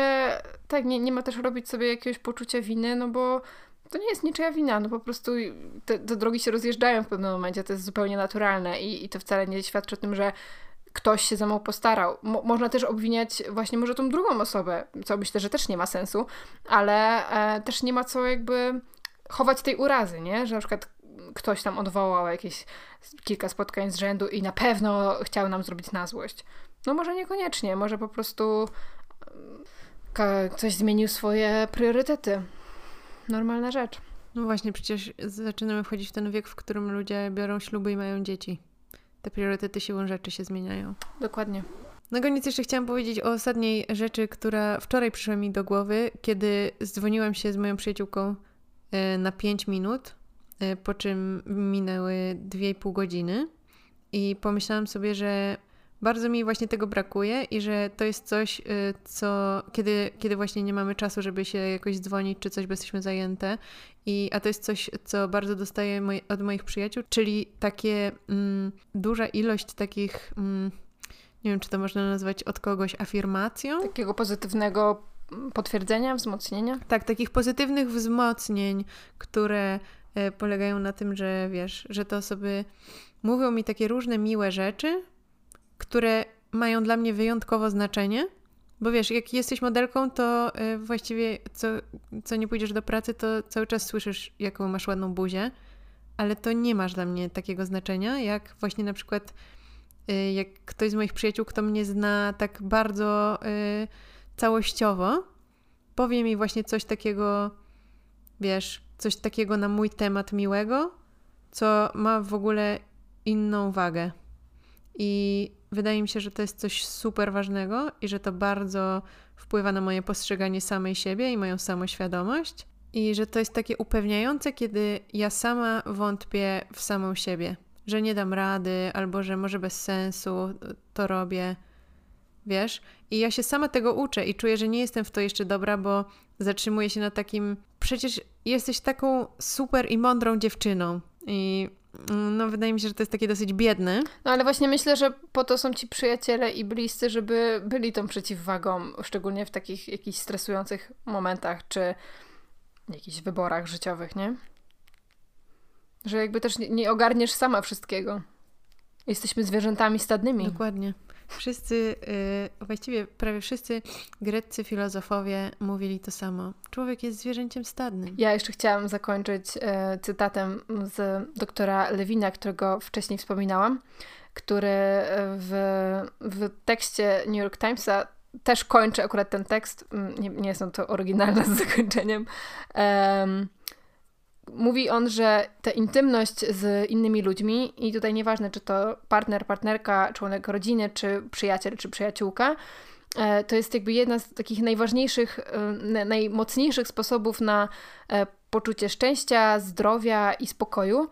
[SPEAKER 2] tak, nie, nie ma też robić sobie jakiegoś poczucia winy, no bo to nie jest niczyja wina, no po prostu te, te drogi się rozjeżdżają w pewnym momencie, to jest zupełnie naturalne i, i to wcale nie świadczy o tym, że ktoś się za mną postarał. Mo można też obwiniać właśnie może tą drugą osobę, co myślę, że też nie ma sensu, ale e, też nie ma co jakby chować tej urazy, nie? Że na przykład ktoś tam odwołał jakieś kilka spotkań z rzędu i na pewno chciał nam zrobić na złość. No może niekoniecznie, może po prostu ktoś zmienił swoje priorytety. Normalna rzecz.
[SPEAKER 1] No właśnie, przecież zaczynamy wchodzić w ten wiek, w którym ludzie biorą śluby i mają dzieci te priorytety siłą rzeczy się zmieniają.
[SPEAKER 2] Dokładnie.
[SPEAKER 1] Na koniec jeszcze chciałam powiedzieć o ostatniej rzeczy, która wczoraj przyszła mi do głowy, kiedy zdzwoniłam się z moją przyjaciółką e, na 5 minut, e, po czym minęły 2,5 godziny i pomyślałam sobie, że bardzo mi właśnie tego brakuje i że to jest coś, y, co kiedy, kiedy właśnie nie mamy czasu, żeby się jakoś dzwonić czy coś, bo jesteśmy zajęte. I, a to jest coś, co bardzo dostaję od moich przyjaciół, czyli takie mm, duża ilość takich, mm, nie wiem, czy to można nazwać od kogoś afirmacją.
[SPEAKER 2] Takiego pozytywnego potwierdzenia, wzmocnienia?
[SPEAKER 1] Tak, takich pozytywnych wzmocnień, które y, polegają na tym, że wiesz, że te osoby mówią mi takie różne miłe rzeczy, które mają dla mnie wyjątkowo znaczenie, Bo wiesz, jak jesteś modelką, to y, właściwie co, co nie pójdziesz do pracy, to cały czas słyszysz, jaką masz ładną buzię, ale to nie masz dla mnie takiego znaczenia, jak właśnie na przykład y, jak ktoś z moich przyjaciół, kto mnie zna tak bardzo y, całościowo, powie mi właśnie coś takiego, wiesz, coś takiego na mój temat miłego, co ma w ogóle inną wagę. I wydaje mi się, że to jest coś super ważnego i że to bardzo wpływa na moje postrzeganie samej siebie i moją samoświadomość. I że to jest takie upewniające, kiedy ja sama wątpię w samą siebie, że nie dam rady, albo że może bez sensu to robię. Wiesz? I ja się sama tego uczę i czuję, że nie jestem w to jeszcze dobra, bo zatrzymuję się na takim. Przecież jesteś taką super i mądrą dziewczyną. I no, wydaje mi się, że to jest takie dosyć biedne.
[SPEAKER 2] No, ale właśnie myślę, że po to są ci przyjaciele i bliscy, żeby byli tą przeciwwagą, szczególnie w takich jakichś stresujących momentach, czy jakichś wyborach życiowych, nie? Że jakby też nie, nie ogarniesz sama wszystkiego. Jesteśmy zwierzętami stadnymi.
[SPEAKER 1] Dokładnie. Wszyscy, yy, właściwie prawie wszyscy greccy filozofowie mówili to samo. Człowiek jest zwierzęciem stadnym.
[SPEAKER 2] Ja jeszcze chciałam zakończyć yy, cytatem z doktora Lewina, którego wcześniej wspominałam, który w, w tekście New York Timesa też kończy akurat ten tekst. Mm, nie, nie są to oryginalne z zakończeniem. Um, mówi on, że ta intymność z innymi ludźmi, i tutaj nieważne, czy to partner, partnerka, członek rodziny, czy przyjaciel, czy przyjaciółka, e, to jest jakby jedna z takich najważniejszych, e, najmocniejszych sposobów na e, poczucie szczęścia, zdrowia i spokoju.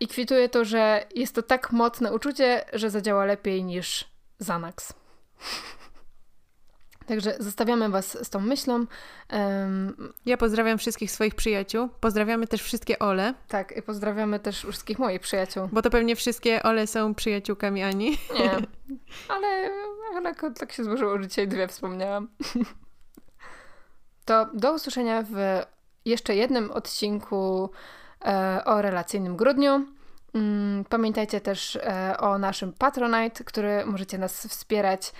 [SPEAKER 2] I kwituje to, że jest to tak mocne uczucie, że zadziała lepiej niż Xanax. Także zostawiamy Was z tą myślą. Um,
[SPEAKER 1] ja pozdrawiam wszystkich swoich przyjaciół. Pozdrawiamy też wszystkie Ole.
[SPEAKER 2] Tak, i pozdrawiamy też wszystkich moich przyjaciół.
[SPEAKER 1] Bo to pewnie wszystkie Ole są przyjaciółkami Ani.
[SPEAKER 2] Nie, ale, ale tak się złożyło, że dzisiaj dwie wspomniałam. To do usłyszenia w jeszcze jednym odcinku e, o relacyjnym grudniu. Mm, pamiętajcie też e, o naszym Patronite, który możecie nas wspierać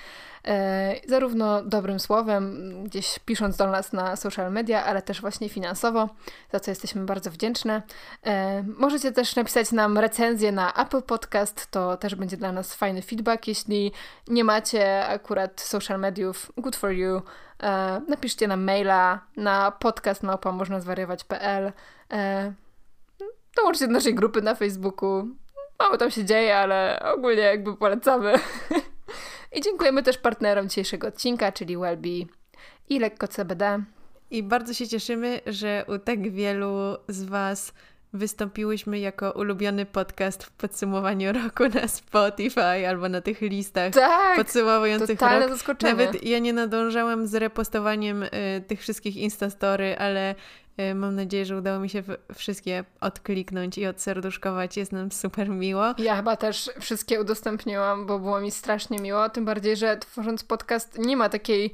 [SPEAKER 2] e, zarówno dobrym słowem, gdzieś pisząc do nas na social media, ale też właśnie finansowo, za co jesteśmy bardzo wdzięczne. E, możecie też napisać nam recenzję na Apple Podcast, to też będzie dla nas fajny feedback. Jeśli nie macie akurat social mediów, good for you. Napiszcie nam maila na podcast można zwariować.pl Dołączcie do naszej grupy na Facebooku. Mało tam się dzieje, ale ogólnie jakby polecamy. I dziękujemy też partnerom dzisiejszego odcinka, czyli Wellbe i Lekko CBD.
[SPEAKER 1] I bardzo się cieszymy, że u tak wielu z Was wystąpiłyśmy jako ulubiony podcast w podsumowaniu roku na Spotify albo na tych listach
[SPEAKER 2] tak,
[SPEAKER 1] podsumowujących
[SPEAKER 2] rok.
[SPEAKER 1] Zaskoczenie. Nawet ja nie nadążałam z repostowaniem y, tych wszystkich Instastory, ale mam nadzieję, że udało mi się wszystkie odkliknąć i odserduszkować. Jest nam super miło.
[SPEAKER 2] Ja chyba też wszystkie udostępniłam, bo było mi strasznie miło. Tym bardziej, że tworząc podcast nie ma takiej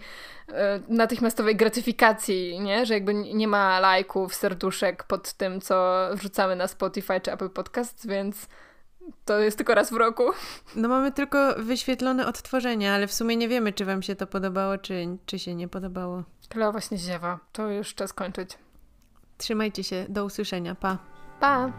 [SPEAKER 2] y, natychmiastowej gratyfikacji, nie? Że jakby nie ma lajków, serduszek pod tym, co wrzucamy na Spotify czy Apple Podcast, więc to jest tylko raz w roku.
[SPEAKER 1] No mamy tylko wyświetlone odtworzenia, ale w sumie nie wiemy, czy wam się to podobało, czy, czy się nie podobało.
[SPEAKER 2] Kleo właśnie ziewa. To już czas kończyć.
[SPEAKER 1] Trzymajcie się, do usłyszenia. Pa.
[SPEAKER 2] Pa.